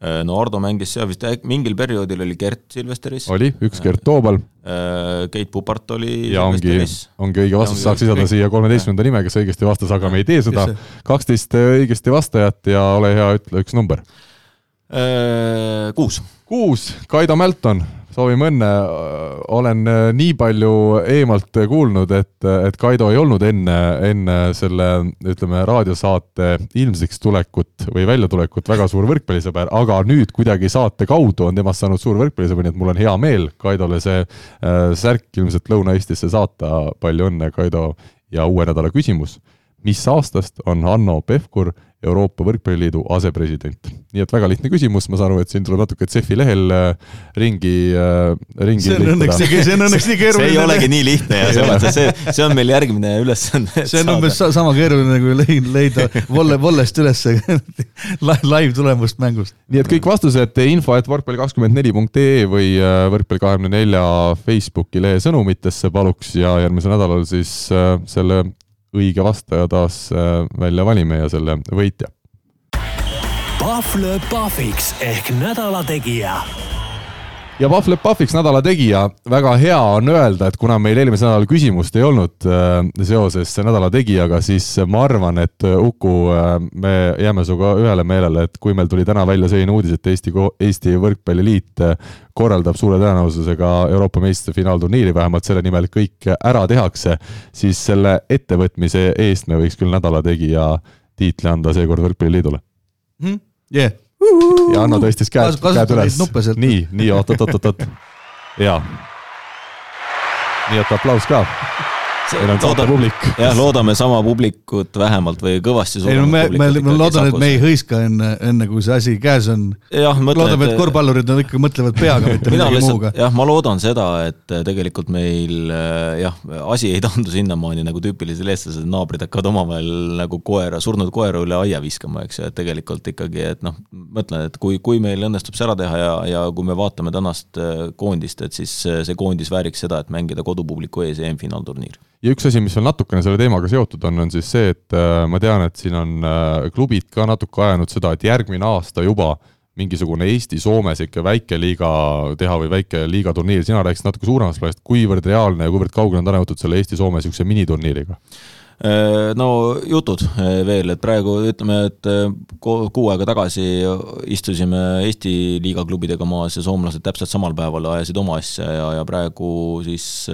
Äh, no Ardo mängis seal vist, mingil perioodil oli Gert Silvesteris. oli, üks Gert Toobal. Äh, Keit Pupart oli ja ongi, ongi õige vastus, saaks lisada siia kolmeteistkümnenda nime, kes õigesti vastas, aga me ei tee seda. kaksteist õigesti vastajat ja ole hea, ütle üks number. Kuus. kuus, Kaido Mälton soovime õnne, olen äh, nii palju eemalt kuulnud, et, et Kaido ei olnud enne, enne selle, ütleme, raadiosaate ilmsiks tulekut või väljatulekut väga suur võrkpallisõber, aga nüüd kuidagi saate kaudu on temast saanud suur võrkpallisõber, nii et mul on hea meel Kaidole see äh, särk ilmselt Lõuna-Eestisse saata, palju õnne, Kaido, ja uue nädala küsimus. Mis aastast on Hanno Pevkur Euroopa Võrkpalliliidu asepresident. nii et väga lihtne küsimus, ma saan aru, et siin tuleb natuke CEF-i lehel äh, ringi, äh, ringi see on õnneks nii, see on õnneks nii keeruline. see ei olegi nii lihtne ja selles mõttes see, see on meil järgmine ülesanne. see on umbes sama keeruline kui leida volle, vollest üles live tulemust mängust. nii et kõik vastused info et võrkpalli kakskümmend neli punkt ee või äh, võrkpalli kahekümne nelja Facebooki lehe sõnumitesse paluks ja järgmisel nädalal siis selle õige vastaja taas äh, välja valime ja selle võitja. Pahv lööb pahviks ehk nädala tegija ja Pahv lööb pahviks nädala tegija, väga hea on öelda, et kuna meil eelmisel nädalal küsimust ei olnud äh, seoses nädala tegijaga, siis ma arvan, et äh, Uku, me jääme sinuga ühele meelele, et kui meil tuli täna välja selline uudis, et Eesti, Eesti Võrkpalliliit korraldab suure tõenäosusega Euroopa meistrite finaalturniiri, vähemalt selle nimel kõik ära tehakse, siis selle ettevõtmise eest me võiks küll nädala tegija tiitli anda seekord Võrkpalliliidule mm. -hmm. Yeah. Ja Anno tõstis käed, käed üles. nii, nii oot-oot-oot-oot, jaa. nii et aplaus ka meil on saate publik. jah, loodame sama publikut vähemalt või kõvasti ei no me, me, ma loodan, et me ei hõiska enne, enne kui see asi käes on. loodame, et korvpallurid on ikka mõtlevad peaga, mitte millegi muuga. jah, ma loodan seda, et tegelikult meil jah, asi ei taandu sinnamaani nagu tüüpilised eestlased, naabrid hakkavad omavahel nagu koera, surnud koera üle aia viskama, eks ju, et tegelikult ikkagi, et noh, mõtlen, et kui, kui meil õnnestub see ära teha ja, ja kui me vaatame tänast koondist, et siis see koondis vääriks seda, et mängida kodupubliku ees EM-finaalturniir ja üks asi, mis on natukene selle teemaga seotud on, on siis see, et äh, ma tean, et siin on äh, klubid ka natuke ajanud seda, et järgmine aasta juba mingisugune Eesti-Soomes ikka väikeliiga teha või väikeliiga turniir, sina rääkisid natuke suuremast plaanist, kuivõrd reaalne ja kuivõrd kaugele on täna jõutud selle Eesti-Soome niisuguse miniturniiriga? Äh, no jutud äh, veel, et praegu ütleme, et äh, kuu aega tagasi istusime Eesti liiga klubidega maas ja soomlased täpselt samal päeval ajasid oma asja ja, ja praegu siis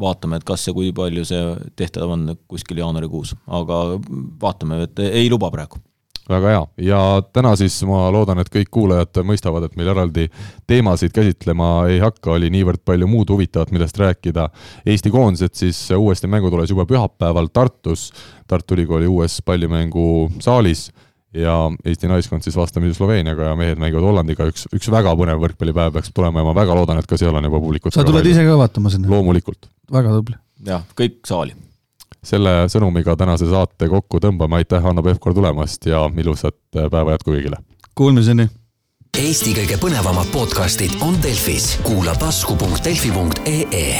vaatame, et kas ja kui palju see tehtav on kuskil jaanuarikuus, aga vaatame, et ei luba praegu väga hea ja täna siis ma loodan, et kõik kuulajad mõistavad, et meil eraldi teemasid käsitlema ei hakka, oli niivõrd palju muud huvitavat, millest rääkida. Eesti koondised siis uuesti mängutules juba pühapäeval Tartus, Tartu Ülikooli uues pallimmängusaalis ja Eesti naiskond siis vastamisi Sloveeniaga ja mehed mängivad Hollandiga, üks, üks väga põnev võrkpallipäev peaks tulema ja ma väga loodan, et ka seal on juba publikut. sa tuled ise ka vaatama sinna? loomulikult. väga tubli. jah, kõik saali selle sõnumiga tänase saate kokku tõmbame, aitäh, Hanno Pevkur tulemast ja ilusat päeva jätku kõigile! Kuulmiseni! Eesti kõige põnevamad podcastid on Delfis, kuula tasku.delfi.ee